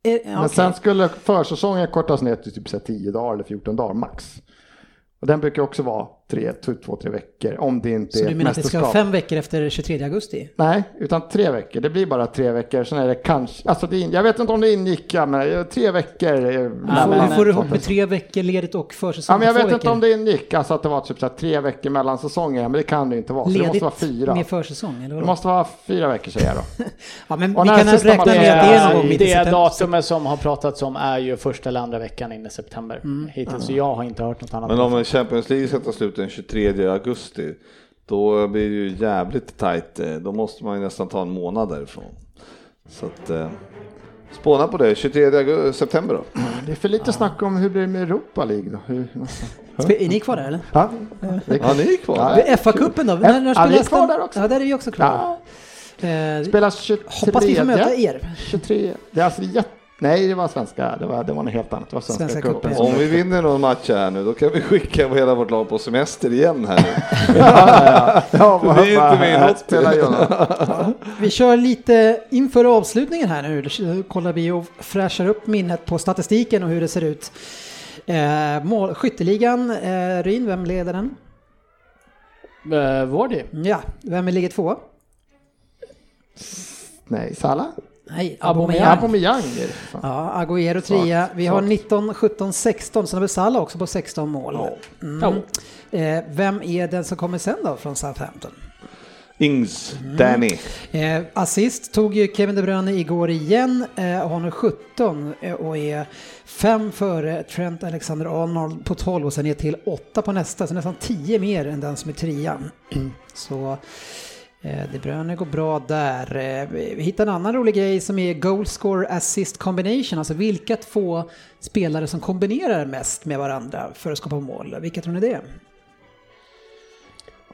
Eh, ja, Men sen skulle försäsongen kortas ner till typ så här 10 dagar eller 14 dagar max. Och den brukar också vara tre, två, två, tre veckor. Om det inte Så är du ett menar att det ska vara fem veckor efter 23 augusti? Nej, utan tre veckor. Det blir bara tre veckor. Sen är det kanske, alltså det, in- jag vet inte om det ingick, ja, men tre veckor. Ja, men- men, får du ihop med tre veckor ledigt och försäsong Ja, men jag vet inte veckor. om det ingick, alltså att det var typ så här tre veckor mellan säsonger, men det kan det inte vara. Så det måste Ledigt vara fyra. med försäsong, eller Det måste vara fyra veckor säger jag då. Ja, men Och vi kan räkna med det är någon gång mitt i det september. datumet som har pratats om är ju första eller andra veckan in i september Mm. hittills, så jag har inte hört något annat. Men om en Champions League ska ta slut den 23 augusti, då blir det ju jävligt tajt. eh, Då måste man ju nästan ta en månad därifrån. Så att, eh, spåna på det, 23 augusti, september då. Det är för lite snack om hur blir det med Europa League då? Hur, Är ni kvar där eller? ja, det Ja, ni är kvar. Ja. FA-cupen då? Ja, När, när ja, vi är kvar där också. Ja, där är vi också kvar. Ja, Eh, spelas 23. hoppas vi får möta er. 23. Det är alltså jätte... Nej, det var svenska. Det var, det var något helt annat. Det var svenska, Svenska cupen. Om vi vinner någon match här nu, då kan vi skicka hela vårt lag på semester igen här nu. Ja, För vi är inte med i något. Spela Jonas. Vi kör lite inför avslutningen här nu. Då kollar vi och fräschar upp minnet på statistiken och hur det ser ut. Eh, mål, skytteligan, eh, Ryn, vem leder den? Uh, Vardy? Ja, vem ligger två? Nej, Salah? Nej, Aubameyang. Aubameyang. Är. Ja, Agüero trea. Vi har 19, 17, 16. Sen har vi Salah också på 16 mål. Mm. Eh, vem är den som kommer sen då från Southampton? Ings, Danny. Eh, assist tog ju Kevin De Bruyne igår igen eh, har nu 17 eh, och är fem före Trent Alexander-Arnold på 12 och sen ner till 8 på nästa, så nästan 10 mer än den som är trean. Så eh, De Bruyne går bra där. Eh, vi hittar en annan rolig grej som är goal score assist combination, alltså vilka två spelare som kombinerar mest med varandra för att skapa mål. Vilka tror ni det är?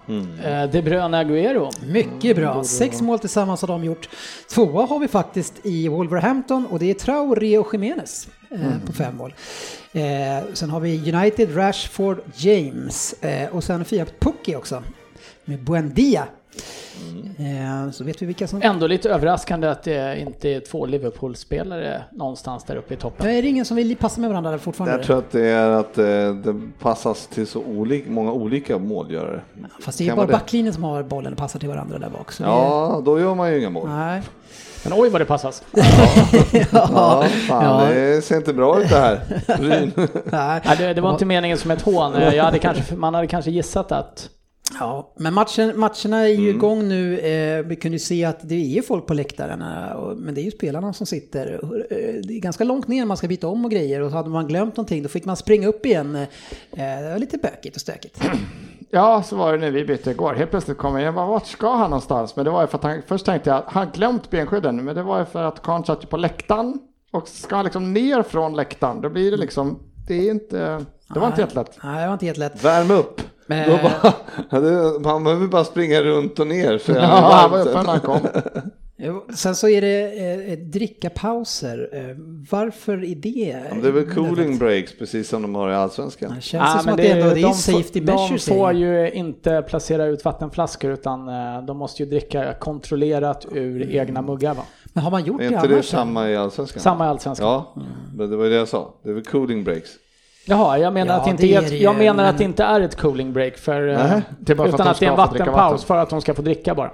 Uh, De Bruyne Agüero? Mycket bra. Sex mål tillsammans har de gjort. Tvåa har vi faktiskt i Wolverhampton och det är Traoré och Jiménez eh, på fem mål. Eh, sen har vi United, Rashford, James eh, och sen fyra Pukki också med Buendia. Eh, så vet vi vilka som... Ändå lite överraskande att det inte är två Liverpool-spelare någonstans där uppe i toppen. Ja, är det ingen som vill passa med varandra fortfarande? Jag tror att det är att eh, det passas till så olika, många olika målgörare. Fast det är Kan bara backlinjen som har bollen och passar till varandra där bak. Så det Ja, då gör man ju inga mål. är... Nej. Men oj vad det passas. Ja, fan, Ja. det ser inte bra ut det här. Nej. Nej, det, det var inte meningen som ett hån. Jag hade kanske, man hade kanske gissat att Ja, men matchen, matcherna är Mm. ju igång nu. Eh, vi kunde ju se att det är ju folk på läktarna, och, men det är ju spelarna som sitter. Eh, det är ganska långt ner, man ska byta om och grejer och hade man glömt någonting, då fick man springa upp igen. Eh, det var lite bökigt och stökigt. Ja, så var det när vi bytte igår. Helt plötsligt kom jag, jag bara, vart ska han någonstans? Men det var ju för att han, först tänkte jag, han har glömt benskydden, men det var ju för att Karn satt på läktaren. Och ska han liksom ner från läktaren, då blir det liksom, det är inte, det var inte jättelätt. Nej, det var inte helt lätt. Värm upp. Men- Då bara, man behöver bara springa runt och ner. Så Ja, är han var varmt. uppe när han kom. Sen så är det eh, drickapauser. Eh, varför är det? Ja, Det är väl cooling breaks precis som de har i Allsvenskan. Det känns ju som att det, ändå, det är ju safety de, measures. de får ju inte placera ut vattenflaskor utan eh, de måste ju dricka kontrollerat ur egna muggar va? Men har man gjort Är det inte det annars? samma i Allsvenskan? Samma i Allsvenskan. Ja, men det var ju det jag sa. Det är väl cooling breaks. Jaha, jag menar, Ja, att, det inte ett, jag menar men- att det inte är ett cooling break för, eh, Nej, det är bara för utan att att, de det är en vattenpaus vatten. för att de ska få dricka bara.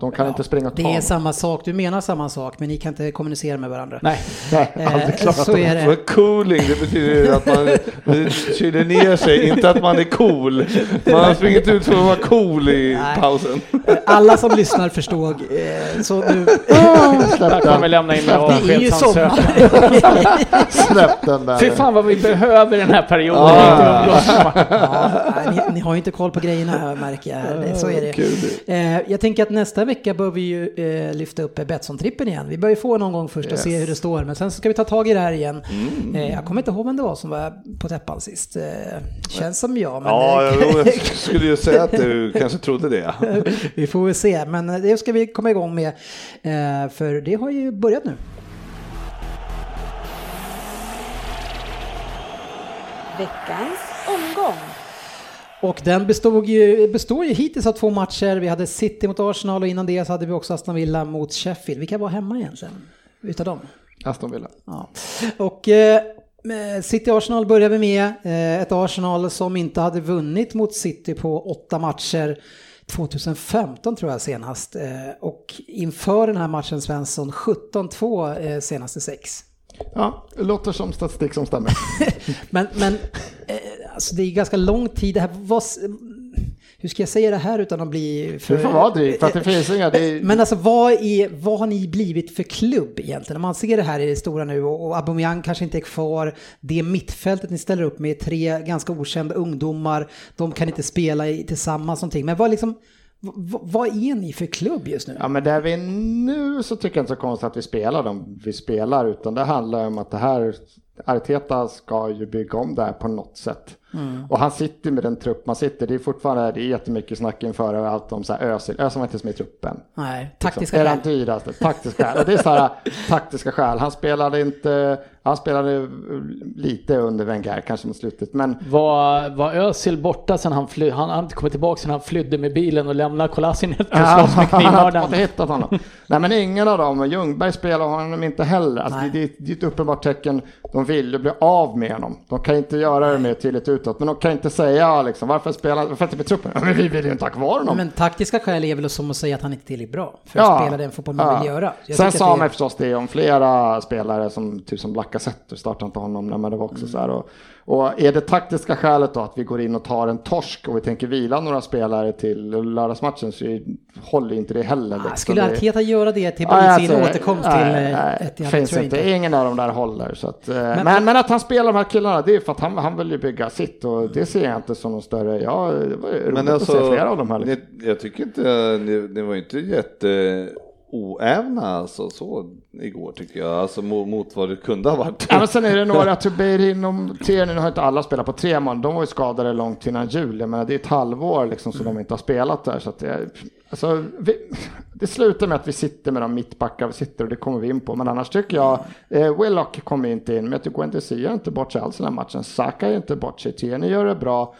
De kan inte springa och ta. Det är samma sak, du menar samma sak men ni kan inte kommunicera med varandra. Nej, Eh, så är det. Men cooling, det betyder ju att man kyler ner sig, inte att man är cool. Man har sprungit ut för att vara cool i Nej. pausen. Alla som lyssnar förstod. Eh, så nu, jag kommer lämna in det är ju sommar. Släpp den där. Fy fan vad vi behöver den här perioden. Ja. Inte med- Ja, nej, ni, ni har ju inte koll på grejerna här märker jag. Det- Så är det. Eh, jag tänker att nästa vecka bör vi ju eh, lyfta upp Betsson-trippen igen. Vi bör ju få någon gång först och se Yes. hur det står. Men sen ska vi ta tag i det här igen. Mm. Eh, jag kommer inte ihåg vem det var som var på täppan sist. Eh, känns som jag. Men, Ja, eh, jag, jag skulle ju säga att du kanske trodde det. vi får väl se. Men det ska vi komma igång med. Eh, för det har ju börjat nu. Veckans omgång. Och den bestod ju, består ju hittills av två matcher. Vi hade City mot Arsenal och innan det så hade vi också Aston Villa mot Sheffield. Vilka var hemma egentligen? Utav dem? Aston Villa. Ja. Och eh, City-Arsenal börjar vi med. Eh, Ett Arsenal som inte hade vunnit mot City på åtta matcher 2015 tror jag senast. Eh, Och inför den här matchen Svensson 17-2 eh, senaste sex. Ja, det låter som statistik som stämmer. Men, men eh, alltså det är ganska lång tid det här. Vad, hur ska jag säga det här utan att bli för... Det får vara drygt, för att det finns inga... Det är, Men alltså vad, är, vad har ni blivit för klubb egentligen? Om man ser det här i det stora nu och, och Aubameyang kanske inte är kvar. Det mittfältet ni ställer upp med är tre ganska okända ungdomar. De kan inte spela tillsammans någonting. Men vad liksom... Vad, vad är ni för klubb just nu? Ja men där vi är nu så tycker jag inte så konstigt att vi spelar de vi spelar utan det handlar om att det här Arteta ska ju bygga om det här på något sätt. Och han sitter med den trupp man sitter. Det är fortfarande det är jättemycket snack inför allt om så här Özil. Özil var inte ens med i truppen. Nej, taktiska Är skäl. den dyraste? Taktiska skäl. Och det är så här taktiska skäl. Han spelade inte, han spelade lite under Wenger kanske mot slutet. Men Var, var Özil borta sen han flydde? Han har inte kommit tillbaka sen han flydde med bilen och lämnade Kolasinac och slåss med han hade inte knivmördaren. hittat honom. Nej men ingen av dem, Ljungberg spelar honom inte heller. Alltså, det, det, det är ett uppenbart tecken, de vill ju bli av med honom. De kan inte göra det mer tydligt utåt, men de kan inte säga liksom, varför spelar varför inte med truppen? Ja, men vi vill ju inte ha kvar honom. Men taktiska skäl är väl som att säga att han inte är tillräckligt bra för att spela den fotboll man vill göra. Jag Sen sa man det- förstås det om flera spelare som typ som Lacazette startar inte honom, men det var också så här. Och, och är det taktiska skälet då att vi går in och tar en torsk och vi tänker vila några spelare till lördagsmatchen så håller inte det heller. Ah, liksom. Skulle Det- Arteta göra det till Nej, sin alltså, återkomst nej, till nej, eh, Etihad? finns inte. Ingen av dem där håller. Så att, eh, men, men, att han spelar de här killarna, det är för att han, han vill ju bygga sitt och det ser jag inte som någon större... Ja, det var roligt Men att se alltså, flera av dem här. Liksom. ni, jag tycker inte, ni, ni var inte jätte oävna alltså så igår tycker jag, alltså mot, mot vad det kunde ha varit. Ja, men sen är det några, Tuberin och Tierney, nu har inte alla spelat på tre månader, de var ju skadade långt innan jul. Jag menar, det är ett halvår liksom som de inte har spelat där. Så att det, alltså, vi, det slutar med att vi sitter med de mittbackar vi sitter och det kommer vi in på. Men annars tycker jag, eh, Willock kommer inte in, men jag tycker Guendouzi gör inte bort sig alls i den här matchen. Saka gör inte bort sig, Tierney gör det bra.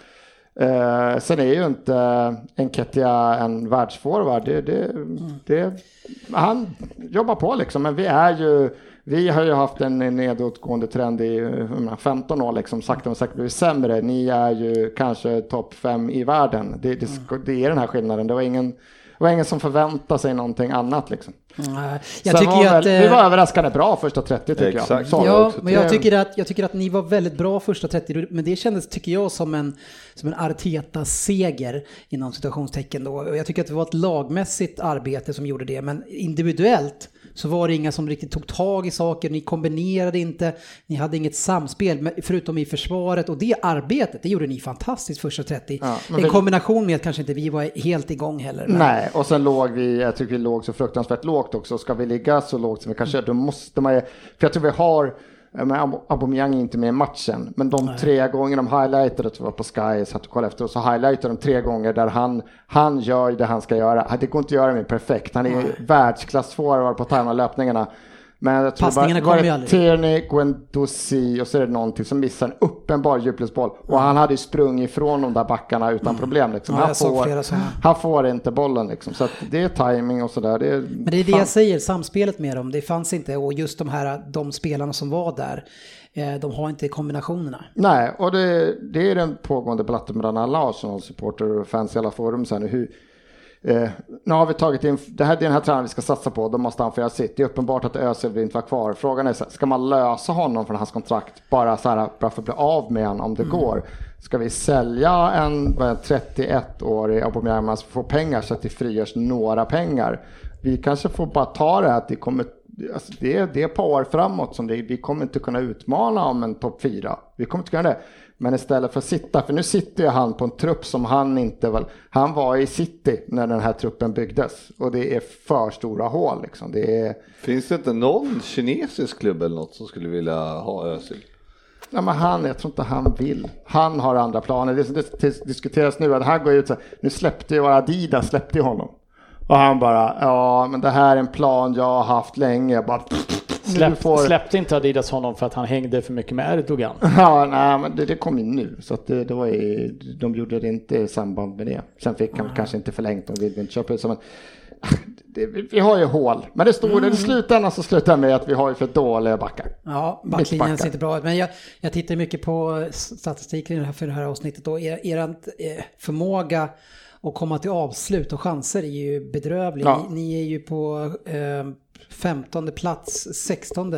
Eh, sen är ju inte Enketia en världsforward. Det, det, det, han jobbar på liksom, men vi är ju vi har ju haft en nedåtgående trend i 15 år, liksom, sakta men säkert blivit sämre. Ni är ju kanske topp 5 i världen. Det, det, det är den här skillnaden. Det var ingen, var ingen som förväntade sig någonting annat. Liksom. Nej, Jag Sen tycker att... väl, vi eh, var överraskande bra första 30 tycker jag. Exakt. Så det Ja, men jag Det- tycker, att, jag tycker att ni var väldigt bra första 30, men det kändes, tycker jag, som en, som en Arteta-seger inom situationstecken då. Och Jag tycker att det var ett lagmässigt arbete som gjorde det, men individuellt så var det inga som riktigt tog tag i saker, ni kombinerade inte, ni hade inget samspel, förutom i försvaret och det arbetet, det gjorde ni fantastiskt första 30. Ja, en kombination med att kanske inte vi var helt igång heller. men- Nej, och sen låg vi, jag tycker vi låg så fruktansvärt lågt också. Ska vi ligga så lågt som vi kanske gör, då måste man ju, för jag tror vi har, men Ab- Aubameyang är inte med i matchen, men de tre gånger de highlightade, tror jag var på Sky, så att kolla efter, och så highlightade de tre gånger där han, han gör det han ska göra. Det går inte att göra med perfekt, han är ju världsklassforward på att tajma löpningarna. Men jag tror Passningarna bara, var ju det. Tierney, Guendouzi och så är det någonting som missar en uppenbar djupledsboll. Och han hade ju sprungit ifrån de där backarna utan problem. Liksom. Ja, han, får, han får inte bollen liksom. Så det är timing och sådär. Det är, Men det är det fan. jag säger, samspelet med dem, det fanns inte och just de här, de spelarna som var där, eh, de har inte kombinationerna. Nej, och det, det är den pågående debatten mellan alla Arsenal-supporter och fans i alla forum. Så här hur, eh, nu har vi tagit in, det här är den här tränaren vi ska satsa på, då måste han få göra sitt. Det är uppenbart att Özil vill inte vara kvar. Frågan är, så här, ska man lösa honom från hans kontrakt bara, så här, bara för att bli av med honom om det går? Ska vi sälja en vad är det, 31-årig Aubameyang för att få pengar så att det frigörs några pengar? Vi kanske får bara ta det att det kommer Alltså det, är, det är par år framåt som det, vi kommer inte kunna utmana om en topp fyra. Vi kommer inte kunna det. Men istället för att sitta, för nu sitter ju han på en trupp som han inte väl, han var i city när den här truppen byggdes och det är för stora hål liksom. Det är, Finns det inte någon kinesisk klubb eller något som skulle vilja ha Özil? ja men han, jag tror inte han vill. Han har andra planer. Det dis- diskuteras nu att han går ut så här, nu släppte ju Adidas släppte honom. Och han bara, ja men det här är en plan jag har haft länge. Jag bara, Släpp, får- Släppte inte Adidas honom för att han hängde för mycket med Erdogan? Ja, nej, men det, det kom ju nu. Så att det, det var ju, de gjorde det inte i samband med det. Sen fick han kanske inte förlängt och vill inte köpa ut. Men, det, vi, har ju hål, men det står Mm. i slutändan så slutar med att vi har ju för dåliga backar. Ja, backlinjen ser inte bra ut. Men jag, jag tittar mycket på statistiken för det här avsnittet och er, er eh, förmåga att komma till avslut och chanser är ju bedrövlig. Ja. Ni, ni är ju på eh, 15 plats, 16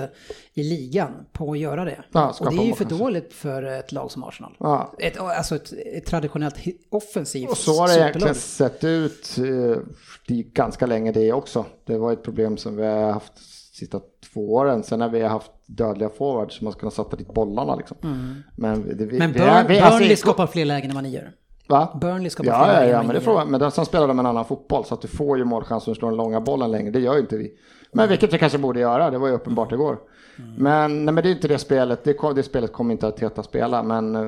i ligan på att göra det. Ja, och det är ju för dåligt för ett lag som Arsenal. Ja. Ett, alltså ett, ett traditionellt offensivt Och så har det egentligen sett ut eh, ganska länge det också. Det var ett problem som vi har haft sista två åren. Sen när vi har haft dödliga forwards som man ska kunna sätta dit bollarna liksom. Men, det, vi, Mm. Men vi, Burn, vi, alltså, Burnley skapar fler lägen än vad ni gör. Va? Burnley Ja, fler ja, ja, än men det man. Men som spelar de en annan fotboll så att du får ju målchanser och slår en långa bollen längre. Det gör ju inte vi. Men vilket vi kanske borde göra, det var ju uppenbart igår. Men, nej, men det är inte det spelet, det, det spelet kommer inte Arteta spela. Men eh,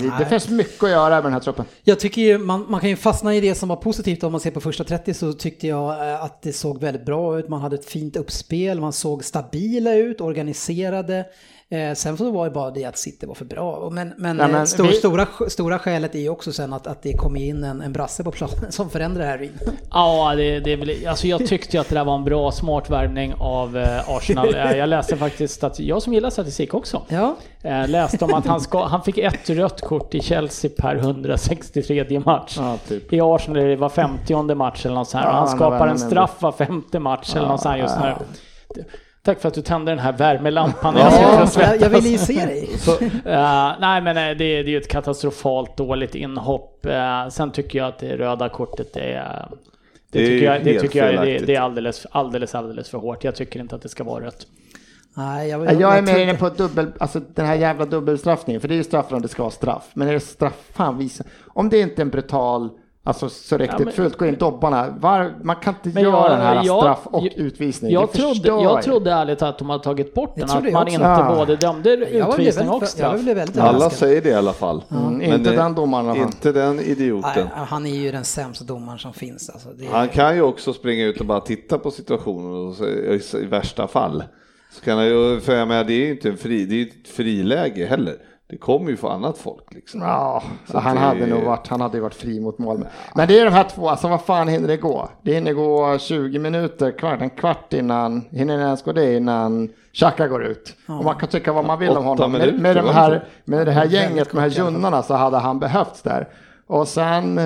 vi, det finns mycket att göra med den här truppen. Jag tycker ju, man, man kan ju fastna i det som var positivt om man ser på första 30 så tyckte jag eh, att det såg väldigt bra ut. Man hade ett fint uppspel, man såg stabila ut, organiserade. Eh, sen så var det bara det att City var för bra. Men, men, Ja, men eh, stor, vi- stora, stora skälet är ju också sen att, att det kom in en, en brasse på planen som förändrar det här. Ja, det, det är väl, alltså jag tyckte ju att det där var en bra, smart värvning av eh, Arsenal. Eh, Jag läste faktiskt, att, jag som gillar statistik också, Ja, eh, läste om att han, ska, han fick ett rött kort i Chelsea per 163 match. Ja, typ. I Arsenal är det var 50 match eller något sånt här. Ja, han skapar en straff var femte match eller något sånt här just nu. Tack för att du tände den här värmelampan. när jag ja jag, svettas. jag ville ju se dig. Eh, nej men eh, det, det är ju ett katastrofalt dåligt inhopp. Uh, sen tycker jag att det röda kortet det är... Det, Det är tycker jag, det, tycker jag är, det, det är alldeles, alldeles, alldeles för hårt. Jag tycker inte att det ska vara rött. Nej, jag, Jag, jag är mer inne på dubbel, alltså den här jävla dubbelstraffningen, för det är ju straff om det ska vara straff. Men är det straff, fan visa. Om det inte är en brutal, alltså så riktigt men- fult, gå in dobbarna. Var, man kan inte göra jag- den här jag- straff och jag- utvisning. Jag det trodde, jag trodde ärligt att de hade tagit bort den, att man också. inte Ja. både dömde utvisning och straff. Alla säger det i alla fall. Mm, Men inte det- den domaren. Inte den Nej, idioten. han är ju den sämsta domaren som finns. Alltså, det är... Han kan ju också springa ut och bara titta på situationen i, värsta fall. Så kan han ju, för jag menar, det är ju inte en fri, det är ett friläge heller. Det kommer ju för annat folk liksom. Ja, Så han det- hade nog varit, han hade ju varit fri mot mål. Men, men det är de här två, alltså vad fan hinner det gå? Det hinner gå 20 minuter, kvart, en kvart innan, hinner det ens gå det innan Xhaka går ut? Och man kan tycka vad man vill om Åtta honom. Med, minuter, med, de var det här, med det här gänget, med de här junnarna så hade han behövts där. Och sen eh,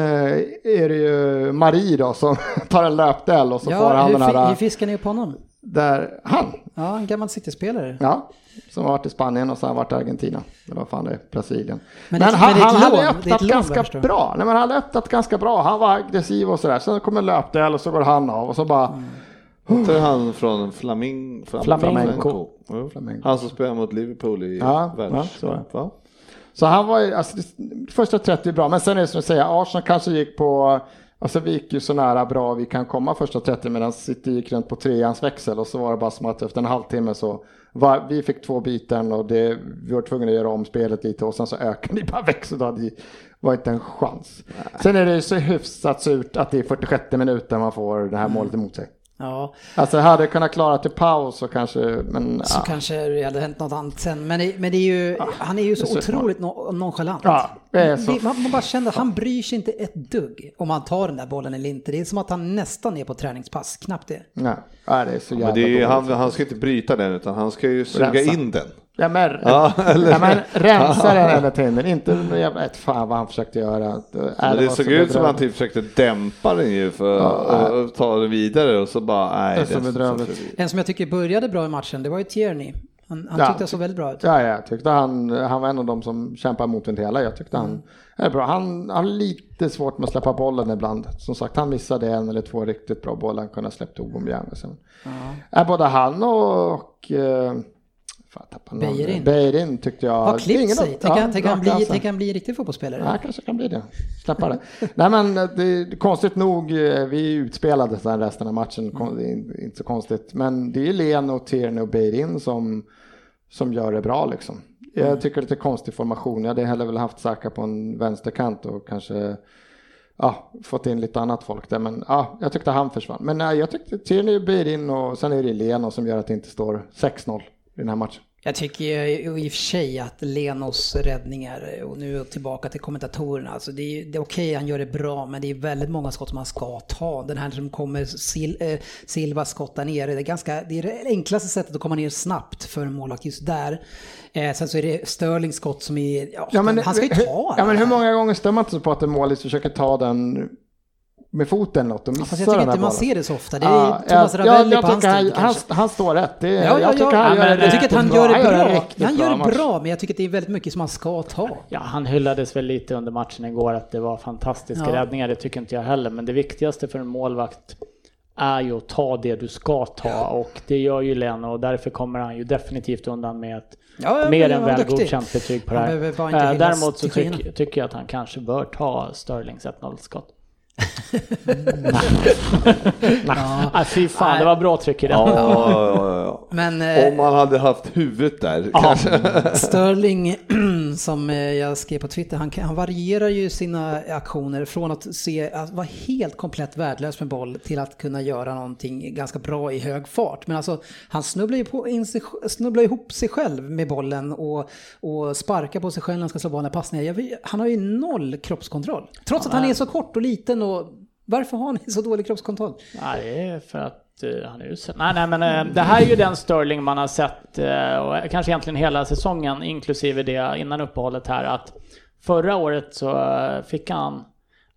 är det ju Marie då som tar en löpdel och så får Ja, han hur, den här, hur fiskar ni upp honom? Där, han, Ja, en gammal City-spelare. Ja, som har varit i Spanien och sen har varit i Argentina. Eller vad fan det är, Brasilien. Men Men, det- han, men han hade lån, öppnat ganska bra. Nej, men han hade öppnat ganska bra. Han var aggressiv och sådär. Sen kommer löpdel och så går han av och så bara... Mm. Inte han från Flaming, Flam, Flamenco. Flamenco. Han som spelar mot Liverpool i Ja, världs... ja, så? Så han var ju, alltså första 30 är bra. Men sen är det som du säger, Arsenal kanske gick på... Alltså vi gick ju så nära bra vi kan komma första 30 medan City gick runt på treans växel och så var det bara som att efter en halvtimme så var, vi fick två byten och det, vi var tvungna att göra om spelet lite och sen så ökade det bara växel. Då hade var inte en chans. Sen är det ju så hyfsat surt att det är 46 minuter man får det här målet emot sig. Ja, Alltså hade kunnat klara till paus så kanske, men så ja. kanske det hade hänt något annat sen. Men det, men det är ju, han är ju så är så otroligt no, nonchalant. Ja, det är så. Det- man, man bara kände att han bryr sig inte ett dugg om han tar den där bollen eller inte. Det är som att han nästan är på träningspass, knappt det. Nej, ja, det är så jävla Men det är, dåligt. han, han ska inte bryta den utan han ska ju suga Rensa. in den. Ja men, Ja, eller- ja, men rensa den hela tiden, inte jävla, ett fan vad han försökte göra. Äh, Men det såg så ut som att han typ försökte dämpa den ju för att och ta den vidare och så bara nej. Det är så den bedrövligt. förbi. En som jag tycker började bra i matchen, det var ju Tierney. Han, han Ja. tyckte det såg väldigt bra ut. Ja, ja, jag tyckte han, han var en av de som kämpar mot hela. Jag tyckte han är bra. Han har lite svårt med att släppa bollen ibland. Som sagt, han missade en eller två riktigt bra bollar. Han kunde ha släppt och sen. Är både han och, och eh. Beirin. Beirin tyckte jag. Har klippt ingen sig. Tänk ja, han, tänk han, bli, tänk han bli riktig fotbollsspelare. Ja, kanske kan bli det. Släppa det. Nej men det, det, konstigt nog, eh, vi utspelade sen resten av matchen. Är inte så konstigt. Men det är Leno, Tierney och Beirin som, som gör det bra liksom. Jag tycker det är lite konstig formation. Jag hade hellre väl haft Saka på en vänsterkant och kanske ja, fått in lite annat folk där. Men ja, jag tyckte han försvann. Men nej, jag tyckte Tierney och Beirin och sen är det Leno som gör att det inte står 6-0 i den här matchen. Jag tycker ju i och för sig att Lenos räddningar, och nu tillbaka till kommentatorerna, alltså det är, det är okej, han gör det bra, men det är väldigt många skott man ska ta. Den här som kommer Sil, eh, Silva skott där nere, det är, ganska, det är det enklaste sättet att komma ner snabbt för en målvakt just där. Eh, sen så är det Sterling skott som är, ja, Ja, men, han ska ju hur- ta Ja, men hur många gånger stör man inte på att en målis försöker ta den med foten något och Ja, missar Fast jag tycker inte man ser det så ofta. Det är Ja, Thomas Ravelli jag, på hans han, han, han står rätt. Det, Ja, ja, jag tycker ja, han gör det jag tycker att han gör det Han gör bra. riktigt Han gör det bra, men jag tycker att det är väldigt mycket som han ska ta. Ja, han hyllades väl lite under matchen igår att det var fantastiska Ja. räddningar, det tycker inte jag heller. Men det viktigaste för en målvakt är ju att ta det du ska ta och det gör ju Leno och därför kommer han ju definitivt undan med ett Ja, ja, mer än han väl godkänt betyg på det Han här. Eh, Däremot så tycker, tycker jag att han kanske bör ta Sterlings 1-0-skott. Ja. Ah, fy fan, det var bra tryck i den. Ja, ja, ja, ja. Men eh, Om man hade haft huvudet där Ja. kanske. Som eh, jag skrev på Twitter, han, han varierar ju sina aktioner från att se, att vara helt komplett värdelös med boll till att kunna göra någonting ganska bra i hög fart. Men alltså, han snubblar ju på in sig, snubblar ihop sig själv med bollen och, och sparkar på sig själv när han ska slå i passningar. Vet- han har ju noll kroppskontroll. Trots att han är så kort och liten och varför har han så dålig kroppskontroll? Det är för att han är usel. Nej, nej, men eh, det här är ju den Sterling man har sett, eh, och kanske egentligen hela säsongen, inklusive det innan uppehållet här, att förra året så eh, fick han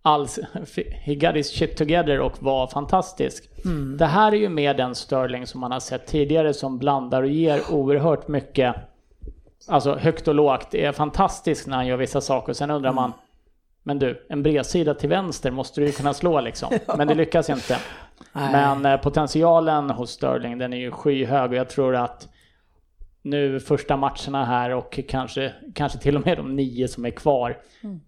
alls, he got his shit together och var fantastisk. Det här är ju mer den Sterling som man har sett tidigare som blandar och ger oerhört mycket, alltså högt och lågt. Det är fantastiskt när han gör vissa saker, sen undrar man men du, en bredsida till vänster måste du ju kunna slå liksom. Men det lyckas inte. Men eh, potentialen hos Sterling den är ju skyhög och jag tror att nu första matcherna här och kanske, kanske till och med de nio som är kvar.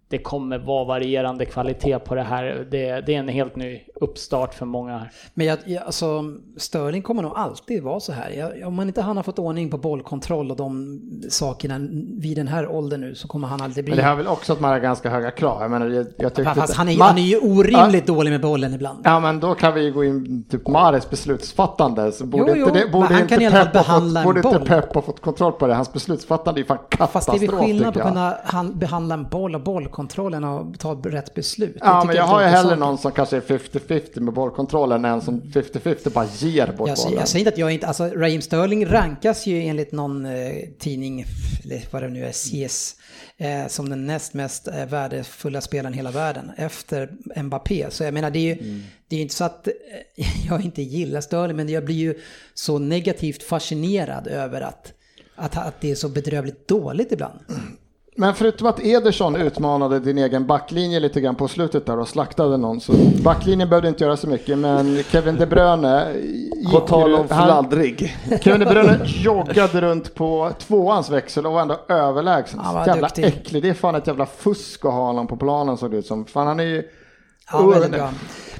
Det kommer vara varierande kvalitet på det här. Det, det är en helt ny uppstart för många här. Men jag, jag, alltså, Sterling kommer nog alltid vara så här. Jag, om man inte han har fått ordning på bollkontroll och de sakerna vid den här åldern nu så kommer han aldrig bli... Men det här är väl också att man har ganska höga krav. Jag menar, jag, jag tyckte Fast han är, man- han är ju orimligt dålig med bollen ibland. Ja men då kan vi ju gå in typ Mares beslutsfattande. Så borde Jo, inte jo, det, borde men han inte kan i alla fall behandla fått, en borde inte boll. Pep ha fått kontroll på det. Hans beslutsfattande är fan Fast det är katastrof väl skillnad på att kunna han, behandla en boll och bollkontrollen och ta rätt beslut. Ja men jag har ju hellre någon som kanske är 50-50 med bollkontrollen än som 50-50 bara ger bort Jag, bollen. jag säger inte att jag inte, alltså Raheem Sterling rankas ju enligt någon eh, tidning, eller vad det nu är, CS, eh, som den näst mest eh, värdefulla spelaren i hela världen efter Mbappé. Så jag menar det är ju, Mm. det är inte så att eh, jag inte gillar Sterling, men jag blir ju så negativt fascinerad över att, att, att det är så bedrövligt dåligt ibland. Men förutom att Ederson utmanade din egen backlinje lite grann på slutet där och slaktade någon så backlinjen behövde inte göra så mycket men Kevin De Bruyne gick På tal om fladdrig. Kevin De Bruyne joggade runt på tvåans växel och var ändå överlägsen. Var jävla duktig. äcklig. Det är fan ett jävla fusk att ha honom på planen såg det ut som. Fan han är ju... Ja, väldigt bra.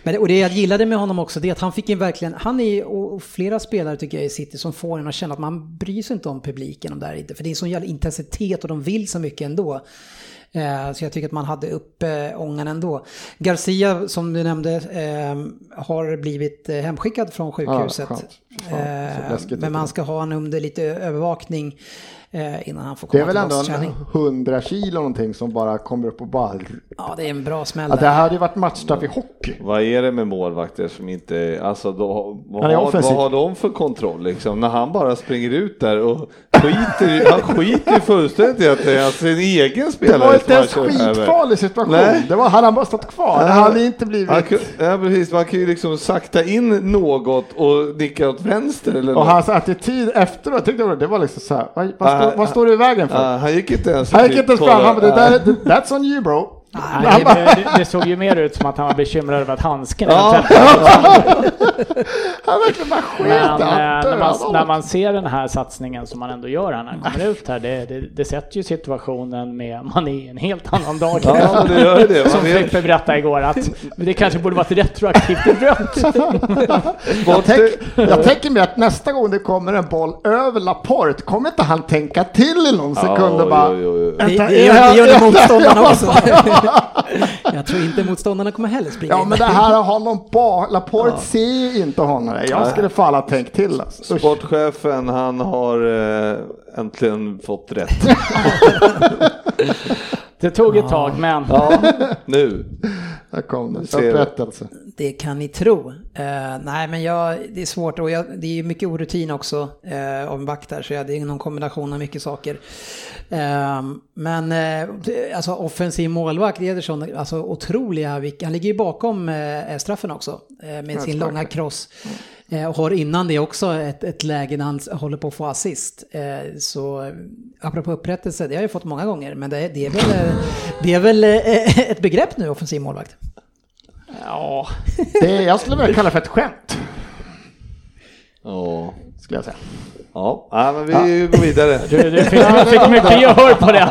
Men, och det jag gillade med honom också, det är att han fick ju verkligen, han är och flera spelare tycker jag i City som får en att känna att man bryr sig inte om publiken om det här inte, för det är sån jävla intensitet och de vill så mycket ändå. Eh, Så jag tycker att man hade upp ångan ändå. Garcia, som du nämnde, eh, har blivit eh, hemskickad från sjukhuset. så Eh, Men man ska ha honom under lite övervakning innan han får Det komma är väl ändå tillbaka till en träning. 100 kilo någonting som bara kommer upp och bara... Ja, det är en bra smäll Ja, det där. hade ju varit matchstraff i hockey. Vad är det med målvakter som inte, alltså då, vad, har, vad har de för kontroll liksom? När han bara springer ut där och skiter i, han skiter ju fullständigt i att det är sin egen Det spelare var inte ens skitfarlig situation. Nej. Det var, hade han bara stått kvar, det hade inte blivit... Han, ja, precis, man kan ju liksom sakta in något och nicka åt vänster eller Och något. hans attityd efteråt, tyckte jag, det var liksom så här, vad, vad, vad står du i vägen för? Ja, han gick inte ens han gick inte ens fram, han bara, är- that's on you bro. Nej, det, det, det såg ju mer ut som att han var bekymrad över att handsken Ja. Han verkligen bara sket Men eh, han när, man, när man ser den här satsningen som man ändå gör när han kommer ut här, det, det, det sätter ju situationen med man är i en helt annan dag. Ja, det gör det. Som Frippe berättade igår att det kanske borde varit retroaktivt rött. Jag, tänk, jag tänker mig att nästa gång det kommer en boll över Laporte kommer inte han tänka till i någon sekund och bara... jo, jo, jo. Det, gör, det motståndarna också. Jag tror inte motståndarna kommer heller springa Ja in men det här har honom bak, Laporte ser ju inte honom. Jag skulle fan ha tänkt till alltså. Sportchefen, han har eh, äntligen fått rätt. Det tog ett tag, men Ja, nu. Där kom du. Upprättelse. Det kan ni tro. Eh, nej, men jag, det är svårt och jag, det är mycket orutin också uh, av en back där, så jag, det är någon kombination av mycket saker. Eh, men det- alltså offensiv målvakt, Ederson, alltså otroliga, han ligger ju bakom uh, straffen också med sin långa cross. Eh, och har innan det också ett, ett läge när han håller på att få assist. Eh, så apropå upprättelse, det har jag fått många gånger, men det, det är väl, det är väl eh, ett begrepp nu, offensiv målvakt. ja. Det, jag skulle vilja kalla det för ett skämt. Ja, Skulle jag säga. Ja. ja men vi går vidare. Du, du fick, fick mycket gehör på den.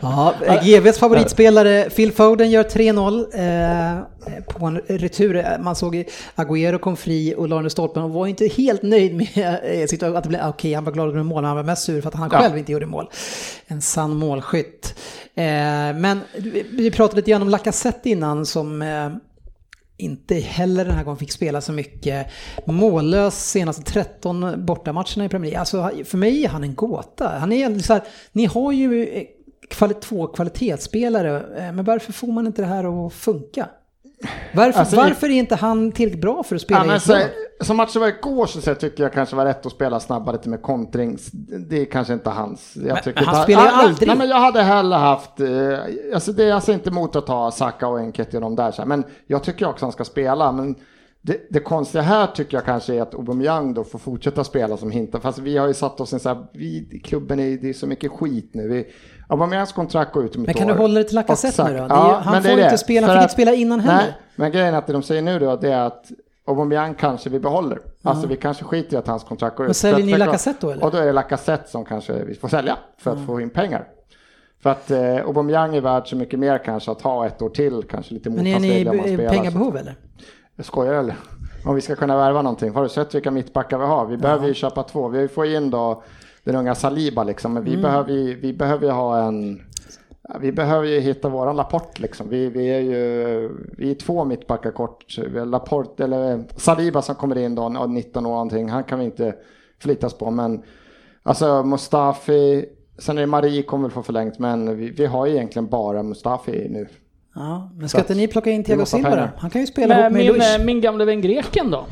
Ja, GVs favoritspelare Phil Foden gör 3-0 eh, på en retur. Man såg Agüero kom fri och la stolpen och var inte helt nöjd med eh, situationen. Att det blev, okej, han var glad över mål, men han var mest sur för att han själv inte gjorde mål. En sann målskytt. Eh, men vi- vi pratade lite grann om Lacazette innan som eh, inte heller den här gången fick spela så mycket. Mållös senaste 13 bortamatcherna i Premier League. Alltså för mig är han en gåta. Han är så här, ni har ju eh, två kvalitetsspelare, eh, men varför får man inte det här att funka? Varför, Alltså, varför är inte han tillräckligt bra för att spela i ett så, som matchen var igår så, så tycker jag kanske var rätt att spela snabbare lite med kontring. Det är kanske inte hans. Jag tycker men han inte- spelar ju aldrig. Nej, men jag hade hellre haft, eh, alltså det är alltså inte emot att ta Saka och Enketia och de där, så här, men jag tycker också han ska spela. Men det, det konstiga här tycker jag kanske är att Aubameyang då får fortsätta spela som hintar. Fast vi har ju satt oss i en så här, vi, klubben är, det är så mycket skit nu. Vi, Aubameyangs kontrakt går ut om ett Men kan år. du hålla det till Lacazette nu då? Är Ja, han får inte spela, han fick inte spela innan heller. Nej, men grejen är att det de säger nu då, det är att Aubameyang kanske vi behåller. Alltså vi kanske skiter i att hans kontrakt går ut. Men säljer ni Lacazette då, eller? Och då är det Lacazette som kanske vi får sälja för att få in pengar. För att eh, Aubameyang är värd så mycket mer kanske att ha ett år till, kanske lite mot Men är ni i pengabehov eller? Jag skojar eller? Om vi ska kunna värva någonting. Har du sett vilka mittbackar vi har? Vi behöver ju köpa två. Vi får in då den unga Saliba liksom, men vi Mm. behöver ju, vi behöver ju ha en Vi behöver ju hitta våran Laporte liksom. Vi, vi är ju vi är två mittbackar kort. Laporte, eller Saliba som kommer in då, 19 år någonting. Han kan vi inte förlitas på. Men alltså Mustafi, sen är det Marie kommer väl få förlängt. Men vi, vi har ju egentligen bara Mustafi nu. Ja, men ska inte ni plocka in Thiago Silva då? Han kan ju spela ihop Men med min, Luis. eh, min gamla vän greken då?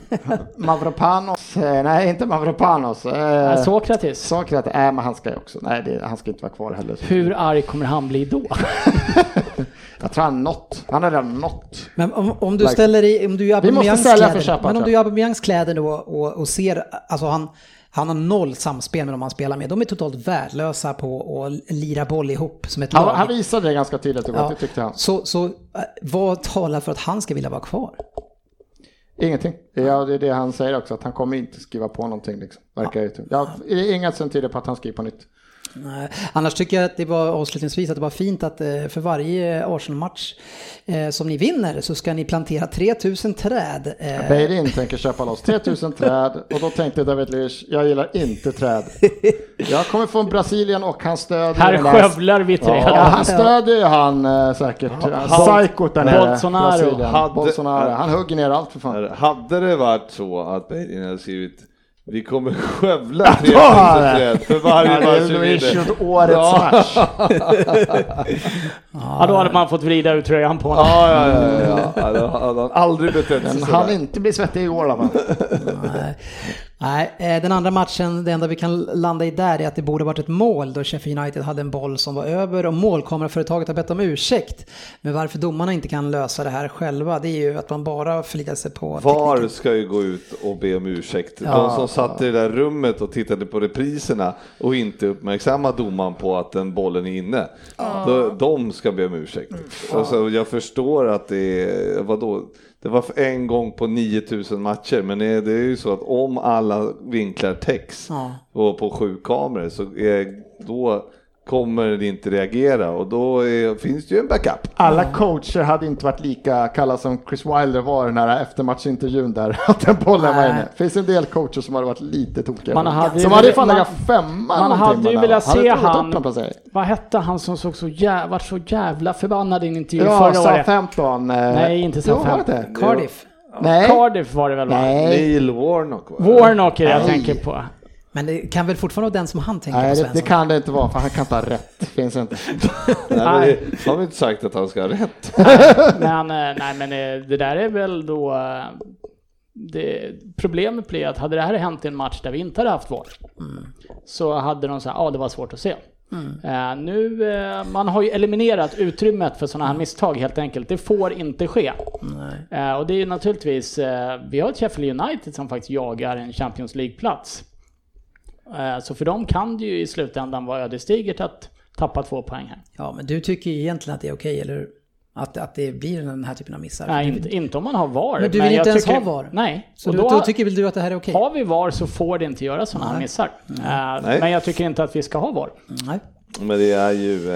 Mavropanos, eh, nej inte Mavropanos. Eh, Sokratis. Sokrates, nej men han ska ju också, nej det, han ska inte vara kvar heller. Hur arg kommer han bli då? Jag tror han nått, han har redan nått. Men om, om du Like- ställer i, om du måste Aubameyangs kläder, köpa, men om du Aubameyangs kläder då och, och ser, alltså han, han har noll samspel med de han spelar med. De är totalt värdelösa på att lira boll ihop som ett lag. Han, han visade det ganska tydligt Ja. det tyckte han. Så, så eh, vad talar för att han ska vilja vara kvar? Ingenting. Ja, det är det han säger också, att han kommer inte skriva på någonting liksom. Verkar. Ja, är inget som tyder på att han skriver på nytt. Nej. Annars tycker jag att det var avslutningsvis att det var fint att eh, för varje Arsenal-match eh, som ni vinner så ska ni plantera 3000 träd. Eh, Beirin tänker köpa loss 3000 träd och då tänkte David Luiz, jag gillar inte träd. Jag kommer från Brasilien och han stödjer Här skövlar vi träd. Ja, han stödjer ju han säkert. Psykot där nere. Bolsonaro. Hade- Bolsonaro. Han hugger ner allt för fan. Hade det varit så att Bergin hade skrivit vi kommer skövla Ja, 3000 då har det. träd för varje Ja, match vi vinner. årets match. Ja, då hade man fått vrida ut tröjan på honom. Ja, ja, ja, ja, ja. Då hade han aldrig betett sig Men han inte bli svettig igår i alla fall. Nej. Nej, eh, den andra matchen, det enda vi kan landa i där är att det borde varit ett mål då Sheffield United hade en boll som var över och målkameraföretaget har bett om ursäkt. Men varför domarna inte kan lösa det här själva, det är ju att man bara förlitar sig på VAR tekniken. ska ju gå ut och be om ursäkt. Ja. De som satt i det där rummet och tittade på repriserna och inte uppmärksammade domaren på att den bollen är inne. De, de ska be om ursäkt. Alltså, jag förstår att det är, vadå? Det var för en gång på 9000 matcher, men det är, ju så att om alla vinklar täcks Ja. och på sju kameror så är då kommer den inte reagera och då är, finns det ju en backup. Alla coacher hade inte varit lika kalla som Chris Wilder var i den här eftermatchintervjun där, att den bollen var inne. Det finns en del coacher som hade varit lite tokiga. Man hade ju som hade fan man- legat femma man hade ju velat se han-. Vad hette han som såg så, jä var så jävla förbannad i en intervju Ja, förra året? Southampton. eh, Nej, inte det Southampton. inte? Cardiff. Nej. Cardiff var det väl va? Nej. Neil Warnock va? Warnock är det jag Nej. tänker på. Men det kan väl fortfarande vara den som han tänker Nej, på det, Svensson? det kan det inte vara, för han kan inte ha rätt. Finns inte. Nej, det har vi inte sagt att han ska ha rätt. Men, eh, nej, men eh, det där är väl då... eh, Det, problemet blir att hade det här hänt i en match där vi inte hade haft VAR så hade de sagt ja det var svårt att se. Eh, nu, eh, man har ju eliminerat utrymmet för sådana här misstag helt enkelt. Det får inte ske. Eh, och det är ju naturligtvis, vi har ett Sheffield United som faktiskt jagar en Champions League-plats. Eh, så för dem kan det ju i slutändan vara ödesdigert att tappa två poäng här. Ja, men du tycker ju egentligen att det är okej, eller hur? Att, att det blir den här typen av missar? Nej, inte, inte om man har VAR. Men du vill jag inte ens tycker- ha VAR? Nej. Så och då, då, tycker väl du att det här är okej? har vi VAR så får det inte göra sådana här missar. Nej. men jag tycker inte att vi ska ha VAR. Nej. Men det är ju,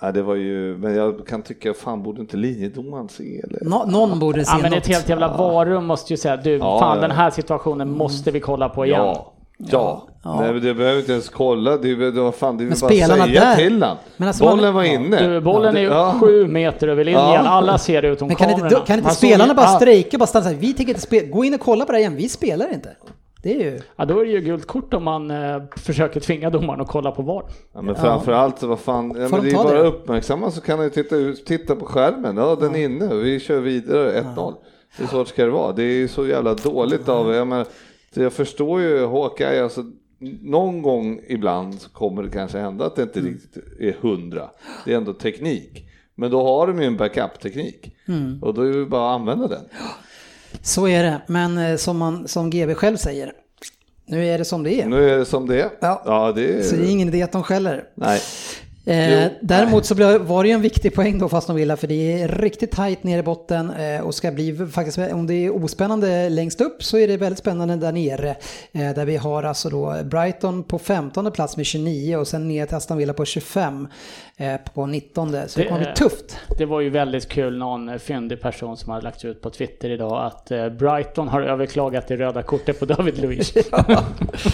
ja, det var ju, men jag kan tycka, fan borde inte linjedomaren se eller? Nå, någon borde se Ja, men något. ett helt jävla varum måste ju säga, du, Ja, fan ja. den här situationen måste vi kolla på igen. Ja. Ja, Nej, men det behöver inte ens kolla, det är var fan, det är bara säga där- till han. Men alltså Bollen man- var ja. inne. Du, bollen är ju Ja. sju meter över linjen, Ja. alla ser det utom Men kan inte, kamerorna. då- kan inte Man spelarna bara strejka, bara stanna så här, vi tänker inte spela, gå in och kolla på det här igen, vi spelar inte. Det är ju... Ja, då är det ju gult kort om man eh, försöker tvinga domaren att kolla på VAR. Ja, men framförallt, vad fan, ja, men de det är bara det? uppmärksamma så kan han ju titta, titta på skärmen, ja den är inne, vi kör vidare, 1-0. Det är så det ska det vara, det är ju så jävla dåligt av, jag menar, det- jag förstår ju Håkan, alltså någon gång ibland så kommer det kanske hända att det inte riktigt är hundra, det är ändå teknik. Men då har de ju en backup-teknik och då är det bara att använda den. Så är det, men eh, som, man, som GB själv säger, nu är det som det är. Nu är det som det är. Ja. Ja, det är... Så det är ingen idé att de skäller. Nej. Eh, däremot så var det ju en viktig poäng då fast de ville för det är riktigt tajt nere i botten eh, och ska bli faktiskt, om det är ospännande längst upp så är det väldigt spännande där nere. Eh, där vi har alltså då Brighton på 15 plats med 29 och sen ner till Aston Villa på 25 eh, på 19. Så det, Det kommer bli är- tufft. Det var ju väldigt kul, någon fyndig person som hade lagt ut på Twitter idag att eh, Brighton har överklagat det röda kortet på David Luiz.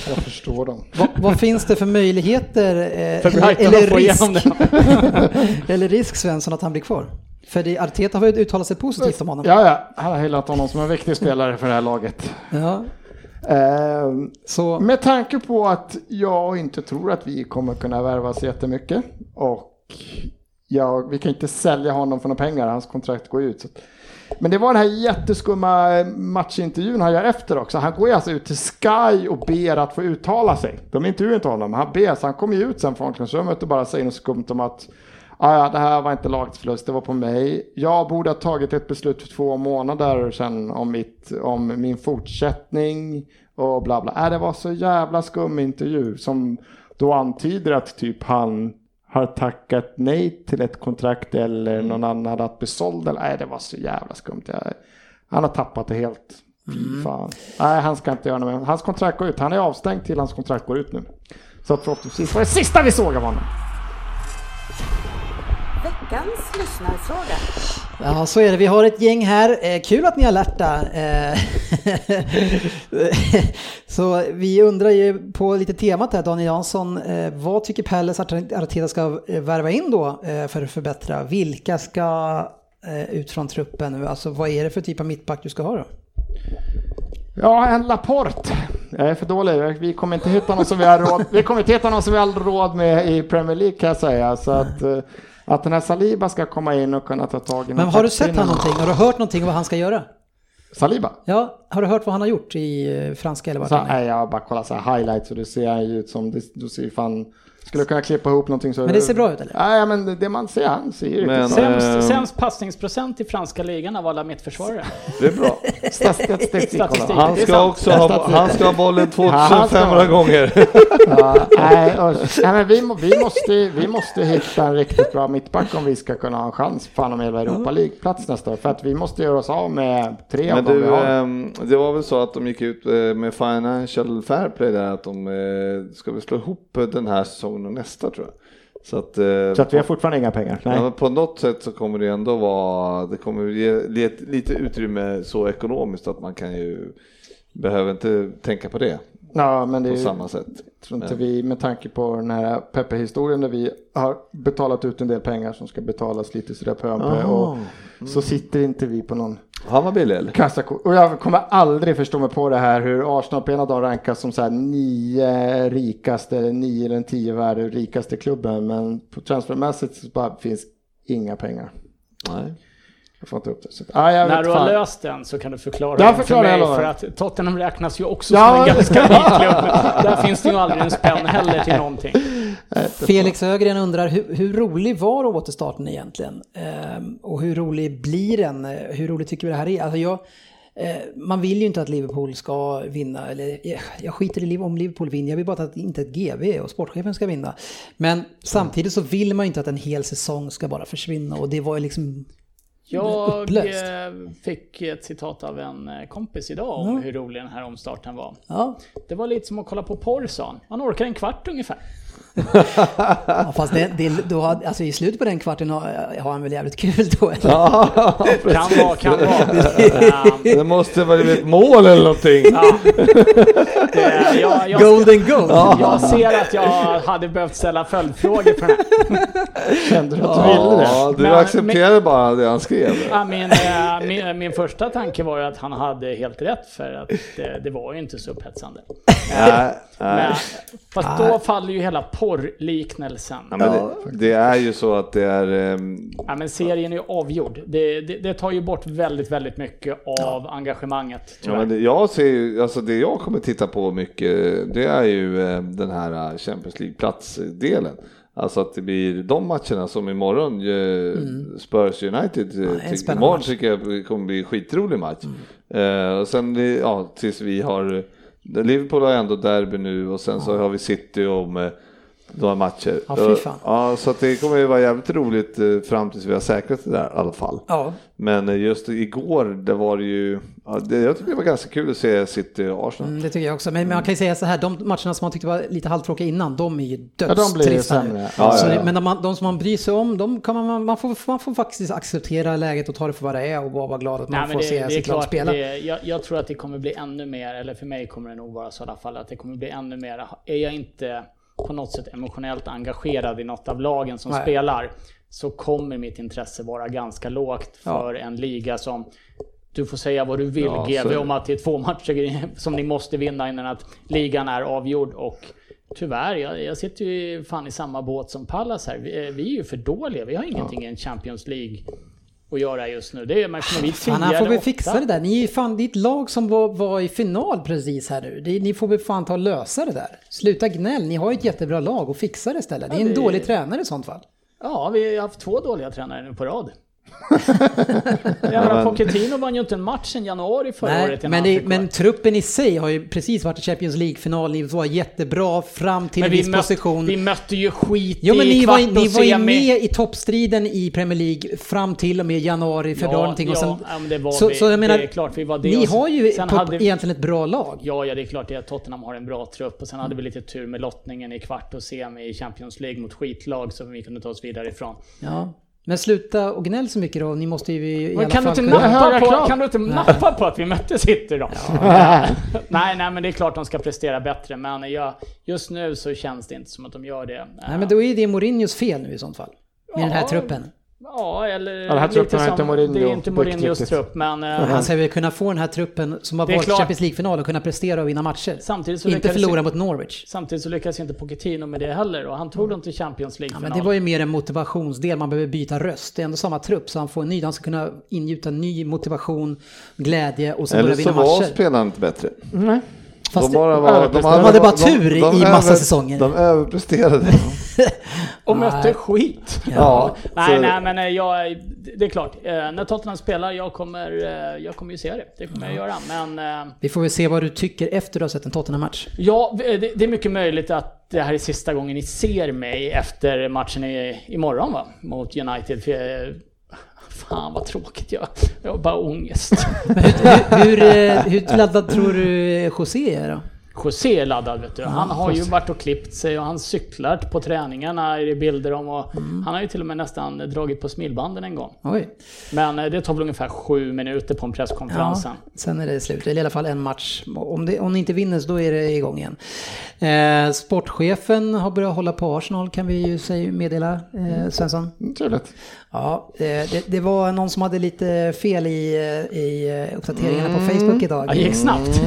Jag förstår dem. Vad, vad finns det för möjligheter eh, För Brighton eller, att få risk, igenom det. eller risk Svensson att han blir kvar? För det, Arteta har ju uttalat sig positivt om honom. Ja, ja, han har hyllat honom som en viktig spelare för det här laget. Ja, Ehm, så, Med tanke på att jag inte tror att vi kommer kunna värva så jättemycket och ja, vi kan inte sälja honom för några pengar, hans kontrakt går ut. Så. Men det var den här jätteskumma matchintervjun han gör efter också. Han går ju alltså ut till Sky och ber att få uttala sig. De intervjuar inte honom, han ber, så han kommer ju ut sen från omklädningsrummet och bara säger något skumt om att "Ah, ja, det här var inte lagets förlust, det var på mig. Jag borde ha tagit ett beslut för två månader sedan om, mitt, om min fortsättning och bla bla. Äh, det var så jävla skum intervju som då antyder att typ han har tackat nej till ett kontrakt eller någon annan att bli såld. Eller, nej, det var så jävla skumt. Jag, han har tappat det helt. Fy fan. Nej, han ska inte göra något mer. Hans kontrakt går ut. Han är avstängd till hans kontrakt går ut nu. Så förhoppningsvis var det sista vi såg av honom. Veckans lyssnarfråga. Ja, så är det. Vi har ett gäng här. Eh, kul att ni är alerta. Eh, så vi undrar ju på lite temat här, Daniel Jansson. Eh, vad tycker Pelles att Arteta ska eh, värva in då eh, för att förbättra? Vilka ska eh, ut från truppen nu? Alltså vad är det för typ av mittback du ska ha då? Ja, en Laporte. Jag är för dålig. Vi kommer inte hitta någon som vi har råd, vi kommer inte hitta någon som vi har råd med i Premier League kan jag säga. Så att, eh, att den här Saliba ska komma in och kunna ta tag i Men har du sett han någonting? Har du hört någonting om vad han ska göra? Saliba? Ja, har du hört vad han har gjort i eh, franska eller vart Så, nej, jag har bara kollat så här highlights och det ser han ju ut som, det, du ser fan, skulle kunna klippa ihop någonting så. Men det ser bra ut eller? Nej, men det- det man ser, han ser ju Men- riktigt Sämst, Ehm. sämst passningsprocent i franska ligan av alla mittförsvarare. Det är bra. statistik. Statistik. Han ska också ha, han ska ha bollen Ja, han ska 2500 ha- gånger. Ja, nej, usch. nej, men vi, vi, måste, vi måste hitta en riktigt bra mittback om vi ska kunna ha en chans fan om hela Europa League-plats nästa år. För att vi måste göra oss av med tre Men av dem vi har. Det var väl så att de gick ut eh, med Financial Fair Play där, att de eh, ska väl slå ihop den här säsongen och nästa tror jag. Så att, eh, Så att vi har fortfarande inga pengar. Nej. Ja, på något sätt så kommer det ändå vara, det kommer ge lite, utrymme så ekonomiskt att man kan ju, behöver inte tänka på det Ja, men det är på ju, samma sätt. tror inte Men- vi med tanke på den här Peppe-historien där vi har betalat ut en del pengar som ska betalas lite sådär om pö och så sitter inte vi på någon Han var billig eller? kassako. Och jag kommer aldrig förstå mig på det här hur Arsenal på ena dagen rankas som så här nio rikaste, nio eller tio värde rikaste klubben men på transfermässigt så bara finns inga pengar. Nej. Jag får inte upp det. Så, ah, jag När du har fan. löst den så kan du förklara den för mig, jag för att Tottenham räknas ju också Ja. som en ganska rik klubb. Där finns det ju aldrig en spänn heller till någonting. Felix Ögren undrar hur, hur rolig var återstarten egentligen? Ehm, och hur rolig blir den? Eh, Hur roligt tycker vi det här är? Alltså jag, eh, man vill ju inte att Liverpool ska vinna. Eller, jag, jag skiter i om Liverpool vinner. Jag vill bara att inte ett GV och sportchefen ska vinna. Men samtidigt så vill man ju inte att en hel säsong ska bara försvinna. Och det var ju liksom... Jag Upplöst. eh, fick ett citat av en eh, kompis idag om hur rolig den här omstarten var. Ja, Det var lite som att kolla på porr sa han. Man orkar en kvart ungefär. Ja fast det, det, då, har- alltså i slutet på den kvarten har, har han väl jävligt kul då. eller? Kan vara, kan vara. Ja, Det måste vara ett mål eller någonting. ja. Det, jag, jag, Golden goal! jag ser att jag hade behövt ställa följdfrågor på den här. Kände du att du ville det? Ja, du Men- accepterade bara det han skrev. Ja, min, eh, min, min första tanke var ju att han hade helt rätt för att det, det var ju inte så upphetsande. Men, fast då faller ju hela porrliknelsen. Ja, det, det är ju så att det är... ehm, Ja, men serien är ju avgjord. Det, det, det tar ju bort väldigt, väldigt mycket av engagemanget. Ja, men det, jag ser ju, alltså det jag kommer titta på mycket, det är ju eh, den här eh, Champions League-platsdelen. Alltså att det blir de matcherna som imorgon, eh, Spurs United, eh, tycker- spännande imorgon match. tycker jag kommer bli en skitrolig match. Eh, och sen, eh, ja, tills vi har, Liverpool har ändå derby nu och sen så har vi City om eh, några matcher. Ja, fy fan. Ja, så att det kommer ju vara jävligt roligt eh, fram tills vi har säkrat det där i alla fall. Ja, Men eh, just igår, det var det ju, ja, det, jag tycker det var ganska kul att se City och Arsenal. Mm, det tycker jag också. Men man kan ju säga så här, de matcherna som man tyckte var lite halvtråkiga innan, de är ju Ja, de blir dödstrista. Ja, Så ja, ja. Men de, de som man bryr sig om, de kan man, man, får, man får faktiskt acceptera läget och ta det för vad det är och bara vara glad att man Nej, får det, se det sitt lag spela. det, jag, jag tror att det kommer bli ännu mer, eller för mig kommer det nog vara så i alla fall, att det kommer bli ännu mer. Är jag inte på något sätt emotionellt engagerad i något av lagen som Nej. spelar, så kommer mitt intresse vara ganska lågt för en liga som du får säga vad du vill Ja, GV om att det är två matcher som ni måste vinna innan att ligan är avgjord och Tyvärr, jag, jag sitter ju fan i samma båt som Pallas här. Vi, eh, vi är ju för dåliga. Vi har ingenting i en Champions League att göra just nu. Det är, tio Fan, här får åtta. fixa det där. Ni är fan, ett lag som var, var i final precis här nu. Det, ni får väl fan ta och lösa det där. Sluta gnäll, ni har ju ett jättebra lag och fixa det istället. Det är en dålig tränare i sånt fall. Ja, vi har haft två dåliga tränare nu på rad. Jag menar, Pochettino vann ju inte en match sedan januari förra Nej, året. men, det, men truppen i sig har ju precis varit i Champions League-final. Ni var jättebra fram till Men en vi, viss mötte, position. vi mötte ju skit Jo men i ni kvart var, ju- ni var ju semi. med i toppstriden i Premier League fram till och med januari, februari någonting. Och sen, ja, ja, men det var så, vi. så jag menar, det är klart vi var det. ni sen- har ju sen på, hade vi- egentligen ett bra lag. Ja, ja, det är klart att Tottenham har en bra trupp och sen hade vi lite tur med lottningen i kvart och semi i Champions League mot skitlag som vi kunde ta oss vidare ifrån. Ja. Men sluta och gnäll så mycket då, ni måste ju i Men alla kan du, fall inte kunna... nappa på, kan du inte nappa på att vi mötte City då? nej, nej, men det är klart de ska prestera bättre, men jag, just nu så känns det inte som att de gör det. Nej men då är det Mourinhos fel nu i sånt fall. Med den här Ja. truppen. Ja, eller den här truppen som, inte Mourinho Det är inte Mourinhos trupp, men eh, Han ska väl kunna få den här truppen som har är varit i. Champions League-final och kunna prestera och vinna matcher. samtidigt så Inte förlora ju- mot Norwich. Samtidigt så lyckas inte Pochettino med det heller och han tog dem till Champions Ja, League-final. men det var ju mer en motivationsdel, man behöver byta röst. Det är ändå samma trupp, så han får en ny, han ska kunna ingjuta ny motivation, glädje och så Eller börja så vinna var matcher. spelarna inte bättre. Fast de, bara var, de hade bara tur i massa säsonger. De överpresterade. och Nej. mötte skit. ja, Nej, så- nej, men eh, jag, det är klart. Eh, När Tottenham spelar, jag kommer, eh, jag kommer ju se det. Det kommer jag göra. Men Vi får väl se vad du tycker efter du har sett en Tottenham-match. ja, det, det är mycket möjligt att det här är sista gången ni ser mig efter matchen i, imorgon va? Mot United. För jag, fan vad tråkigt jag Jag har bara ångest. hur, hur, hur laddad tror du José är då? José är laddad vet du. Han har ju varit och klippt sig och han cyklar på träningarna det bilder om och Mm. han har ju till och med nästan dragit på smilbanden en gång. Oj. Men eh, det tar väl ungefär sju minuter på en presskonferens Ja, sen. är det slut. Eller i alla fall en match. Om, det, om ni inte vinner så då är det igång igen. Eh, sportchefen har börjat hålla på Arsenal kan vi ju säga, meddela, eh, Svensson. Mm, Trevligt. Ja, eh, det, det var någon som hade lite fel i, eh, i uppdateringarna på Facebook idag. Det gick snabbt.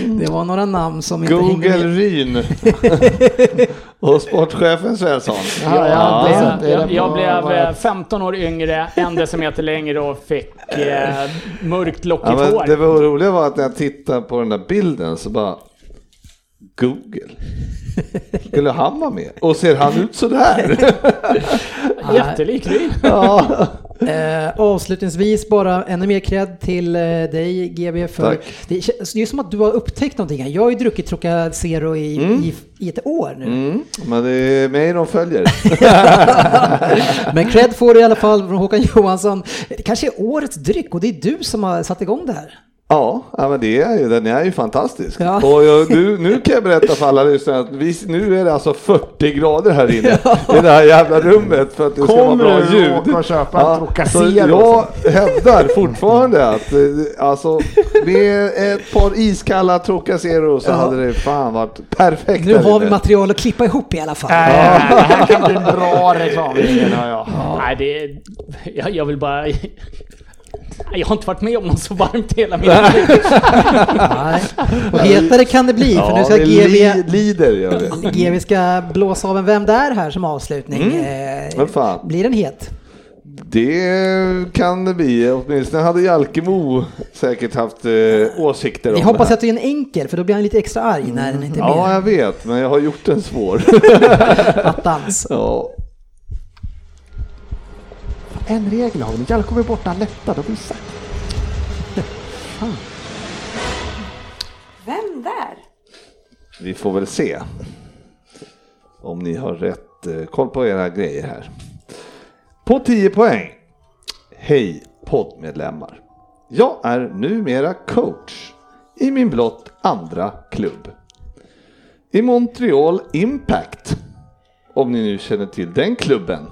Det var några namn som inte hängde Google med. Ryn och sportchefen Svensson. Ja, ja, jag, det jag på- blev vad- eh, 15 år yngre, en decimeter längre och fick eh, mörkt lockigt Ja, hår. det var roliga var att när jag tittade på den där bilden så bara Google. Skulle han vara med? Och ser han ut sådär? Jättelik Ryn. ja. Eh, avslutningsvis bara ännu mer cred till eh, dig GB för Tack. det, kän- det är som att du har upptäckt någonting här. Jag har ju druckit Trocacero i, i, i ett år nu. Mm, men det är mig de följer. Men cred får du i alla fall från Håkan Johansson. Det kanske är årets dryck och det är du som har satt igång det här. Ja, ja men det är ju, den är ju fantastisk. Ja. Och jag, nu, nu kan jag berätta för alla lyssnare att vi, nu är det alltså 40 grader här inne i det här jävla rummet för att det ska vara Kommer bra du ljud. åka och köpa en så jag hävdar fortfarande att eh, alltså, med ett par iskalla Trocacero så Ja. hade det fan varit perfekt Nu har vi material att klippa ihop i alla fall. Äh, det här kan bli en bra reklam. Ja, ja. Nej, det är, jag, jag vill bara... Jag har inte varit med om något så varmt hela mitt liv. Nej. Och hetare kan det bli för nu Ja, ska det GB, li, lider gör det. GB ska blåsa av en Vem där här som avslutning. Mm. Eh, blir den het? Det kan det bli. Åtminstone hade Jalkemo säkert haft eh, åsikter om Vi det hoppas här. att det är en enkel för då blir han lite extra arg när den inte är Ja, med. jag vet, men jag har gjort den svår. Attans. ja. En regel har vi. Jalko kommer borta lätta, då blir det sagt. Vem där? Vi får väl se om ni har rätt eh, koll på era grejer här. På 10 poäng. Hej poddmedlemmar. Jag är numera coach i min blott andra klubb. I Montreal Impact. Om ni nu känner till den klubben.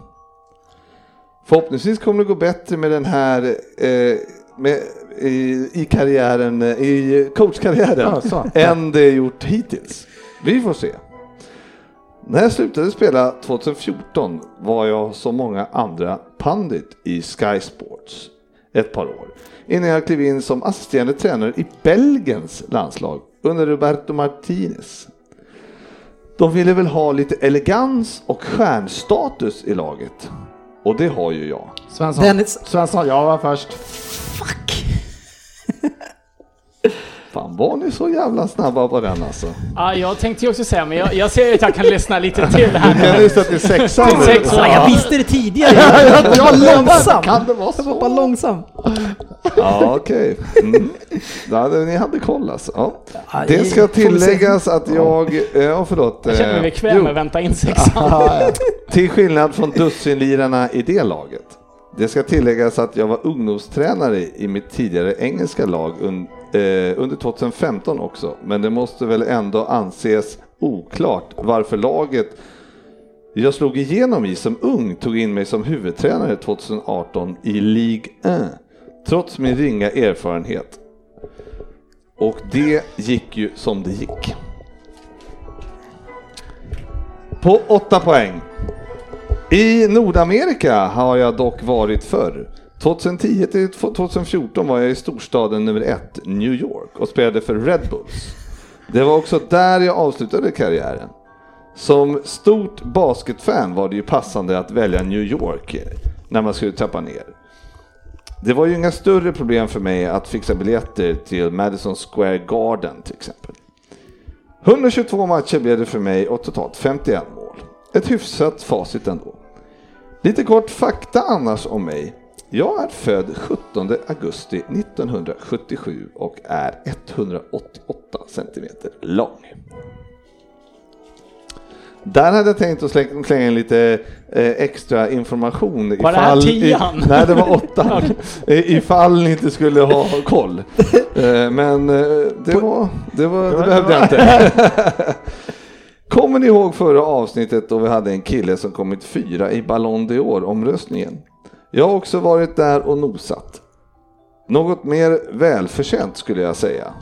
Förhoppningsvis kommer det gå bättre med den här eh, med, i, i karriären, eh, i coachkarriären Ja, än det gjort hittills. Vi får se. När jag slutade spela 2014 var jag som många andra pandit i Sky Sports ett par år innan jag klev in som assisterande tränare i Belgiens landslag under Roberto Martinez. De ville väl ha lite elegans och stjärnstatus i laget. Och det har ju jag. Svensson, Dennis- Svensson, jag var först. Fuck! Fan var ni så jävla snabba på den alltså? Ja, jag tänkte ju också säga, men jag, jag ser att jag kan lyssna lite till Du här. kan lyssna till sexan Till sexan. Ja, jag visste det tidigare. Jag var långsam. Kan det vara Jag var så? bara långsam. Ja, okej. Mm. Ja, det- ni hade koll alltså. Ja. Det ska tilläggas att jag, eh, ja förlåt. Jag känner mig eh, bekväm med att vänta in sexan. Till skillnad från dussinlirarna i det laget. Det ska tilläggas att jag var ungdomstränare i mitt tidigare engelska lag eh, under 2015 också. Men det måste väl ändå anses oklart varför laget jag slog igenom i som ung tog in mig som huvudtränare 2018 i Ligue 1. Trots min ringa erfarenhet. Och det gick ju som det gick. På 8 poäng. I Nordamerika har jag dock varit förr. 2010 till 2014 var jag i storstaden nummer ett, New York, och spelade för Red Bulls. Det var också där jag avslutade karriären. Som stort basketfan var det ju passande att välja New York eh, när man skulle trappa ner. Det var ju inga större problem för mig att fixa biljetter till Madison Square Garden till exempel. 122 matcher blev det för mig och totalt 51 mål. Ett hyfsat facit ändå. Lite kort fakta annars om mig. Jag är född 17 augusti 1977 och är 188 centimeter lång. Där hade jag tänkt att slänga, slänga in lite eh, extra information. Var det här ifall- tian? I, nej, det var åttan. Ifall ni inte skulle ha koll. Eh, men eh, det, var, det, var, det behövde jag inte. Kommer ni ihåg förra avsnittet då vi hade en kille som kommit fyra i Ballon d'Or omröstningen? Jag har också varit där och nosat. Något mer välförtjänt skulle jag säga.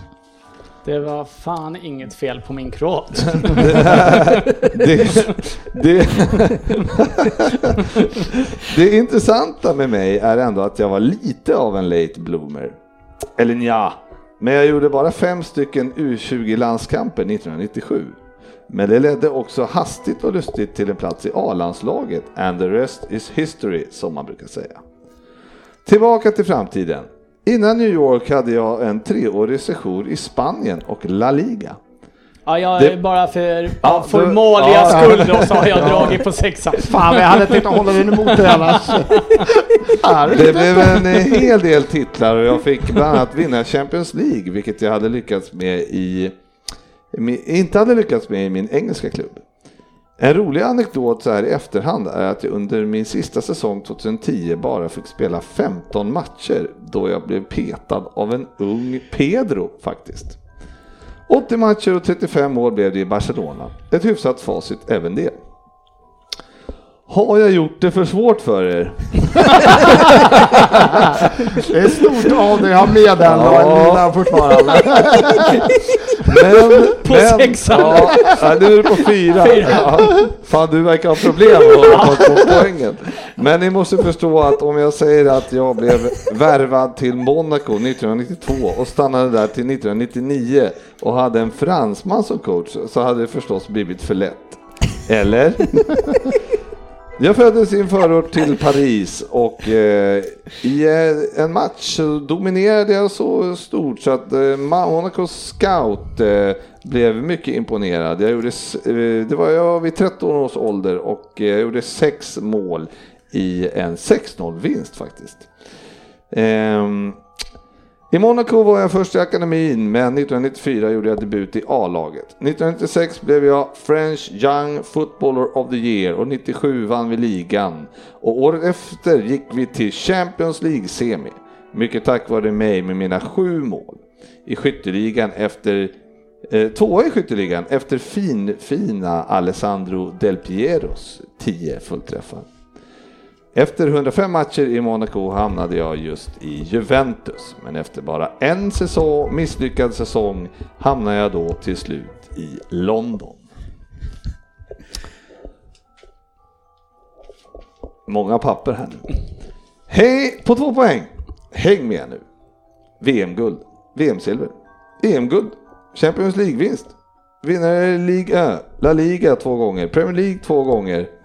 Det var fan inget fel på min kroat. det, det, det intressanta med mig är ändå att jag var lite av en late bloomer. Eller nja, men jag gjorde bara fem stycken U20-landskamper 1997. Men det ledde också hastigt och lustigt till en plats i A-landslaget and the rest is history som man brukar säga. Tillbaka till framtiden. Innan New York hade jag en treårig sejour i Spanien och La Liga. Ja, jag Det- är bara för Ja, formalias ja. skull då så har jag dragit på sexan. Fan, jag hade tänkt att hålla den emot dig annars. Det blev en eh, hel del titlar och jag fick bland annat vinna Champions League, vilket jag hade lyckats med i, inte hade lyckats med i min engelska klubb. En rolig anekdot så här i efterhand är att jag under min sista säsong 2010 bara fick spela 15 matcher då jag blev petad av en ung Pedro faktiskt. 80 matcher och 35 mål blev det i Barcelona. Ett hyfsat facit även det. Har jag gjort det för svårt för er? Det är stort av dig att ha med den och en lina fortfarande. Men, På men, sexan. Ja, ja, nu är du på fyra. Ja, fan, du verkar ha problem med att poängen. Men ni måste förstå att om jag säger att jag blev värvad till Monaco 1992 och stannade där till 1999 och hade en fransman som coach så hade det förstås blivit för lätt. Eller? Jag föddes i en förort till Paris och eh, i eh, en match dominerade jag så stort så att eh, Monacos scout eh, blev mycket imponerad. Jag gjorde, eh, det var jag vid 13 års ålder och eh, jag gjorde sex mål i en 6-0 vinst faktiskt. Ehm, i Monaco var jag först i akademin, men 1994 gjorde jag debut i A-laget. 1996 blev jag French Young Footballer of the Year och 97 vann vi ligan. Och året efter gick vi till Champions League-semi. Mycket tack vare mig med mina sju mål i skytteligan efter eh, tvåa i skytteligan efter fin, fina Alessandro Del Pieros 10 fullträffar. Efter 105 matcher i Monaco hamnade jag just i Juventus, men efter bara en säsong, misslyckad säsong hamnade jag då till slut i London. Många papper här nu. Hej på två poäng. Häng med nu. VM-guld, VM-silver, EM-guld, Champions League-vinst, vinnare Liga, La Liga två gånger, Premier League två gånger,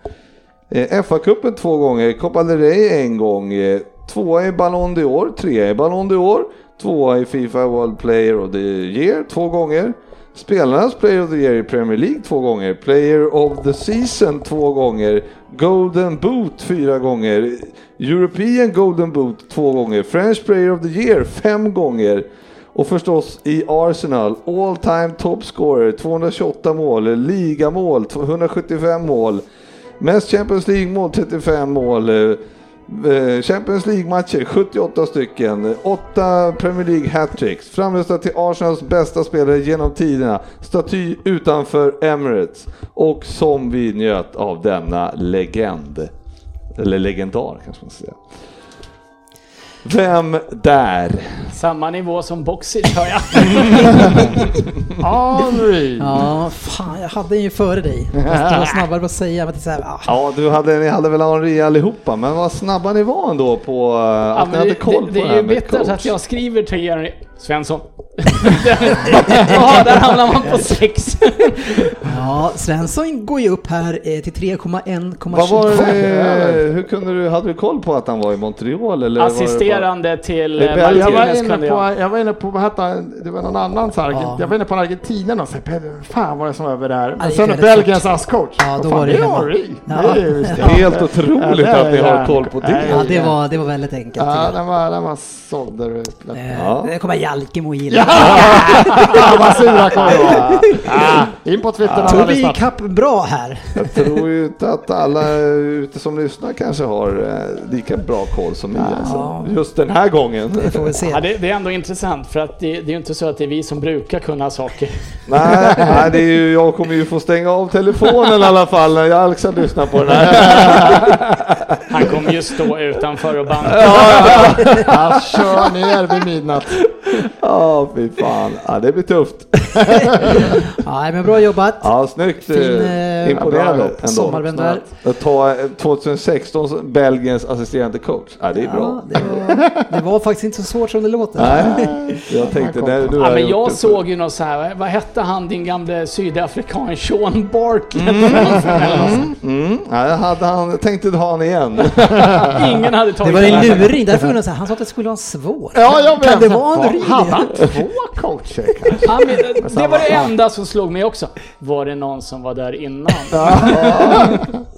Eh, FA-cupen två gånger, Copa del Rey en gång, eh, tvåa i Ballon d'Or, trea i Ballon d'Or, tvåa i Fifa World Player of the Year två gånger, Spelarnas Player of the Year i Premier League två gånger, Player of the Season två gånger, Golden Boot fyra gånger, European Golden Boot två gånger, French Player of the Year fem gånger och förstås i Arsenal, all time top scorer, 228 mål, ligamål, 175 mål, Mest Champions League-mål 35 mål. Eh, eh, Champions League-matcher 78 stycken. 8 Premier League hattricks. Framröstad till Arsenals bästa spelare genom tiderna. Staty utanför Emirates. Och som vi njöt av denna legend. Eller legendar kanske man ska säga. Vem där? Samma nivå som Boxit hör jag. Henry! Ja, fan jag hade ju före dig. Fast du var snabbare på att säga. Men det är så här, ah. Ja, du hade, ni hade väl Henri allihopa, men vad snabba ni var ändå på eh, Ja, att ni hade koll det, på det det är här ju med bittert att jag skriver till Jerry Svensson. ja, där hamnar man på sex. Ja, Svensson går ju upp här eh, till 3,1,25. Vad var det, hur kunde du, hade du koll på att han var i Montreal eller? var Assisterande till eh, Jag var, Martinez inne kunde på, jag. jag var inne på, vad hette han? det var någon annan så här, Ja. jag var inne på Argentina och sa, "Peder, fan var det som var över där? Men sen Belgiens ASS-coach. Ja, då fan, var det det. Ja. Helt otroligt Ja, det att ni har koll på det. Ja, det var, det var väldigt enkelt. Ja, den var, den var såld där ute. jag. Eh, Ja. Det kommer Jalkemo gilla. Ja, vad sura kommer vara. Ah, In på Twitter Tog vi lyssnat. ikapp bra här. Jag tror ju inte att alla ute som lyssnar kanske har eh, lika bra koll som ni alltså. Just den här gången. Det får vi se. Ja, det, det är ändå intressant för att det, det är ju inte så att det är vi som brukar kunna saker. Nej, nej det är ju, jag kommer ju få stänga av telefonen i alla fall när jag ska lyssna på den här. Han kommer ju stå utanför och banka. Jag kör ner vid midnatt. Ja, fy fan. Ja, det blir tufft. Nej, men bra jobbat. Ja, snyggt. Fin, eh, eh, Imponerande bra ändå. sommarvän där. Att ta eh, 2016 som Belgiens assisterande coach. Ja, det är bra. Ja, det, var, det var faktiskt inte så svårt som det låter. Nej, jag tänkte nej, nu Ja, men jag det. såg ju något så här, vad hette han din gamle sydafrikan Sean Barkley? Mm, ja, jag, hade han, tänkte ha han igen. Ingen hade Det tagit var den en luring, därför undrar jag han sa att det skulle vara svårt. Ja, jag vet. Kan det vara en luring? Hade han två coacher det var det enda som slog mig också. Var det någon som var där innan?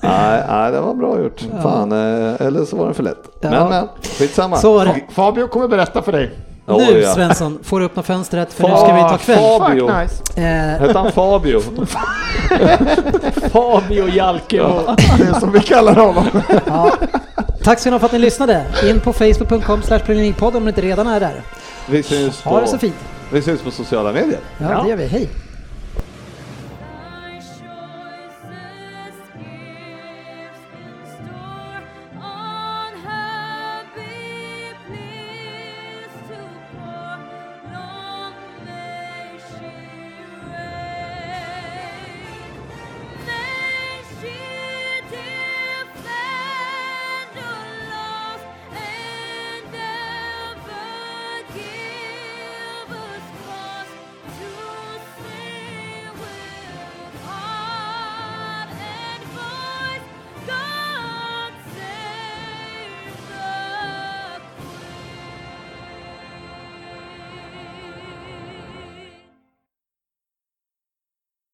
nej, nej, det var bra gjort. Fan, eh, eller så var det för lätt. Ja. Men, men, skitsamma. Så var det. Fabio kommer berätta för dig. Ja, Nu ja. Svensson, får du öppna fönstret för nu ska vi ta kväll. Fabio. Nice. Eh, Hette han Fabio? Fabio Jalkemo. Det är som vi kallar honom. ja. Tack så mycket för att ni lyssnade. In på facebook.com slash om ni inte redan är där. Vi syns Ha det på, så fint. vi syns på sociala medier. Ja, det gör vi. Hej!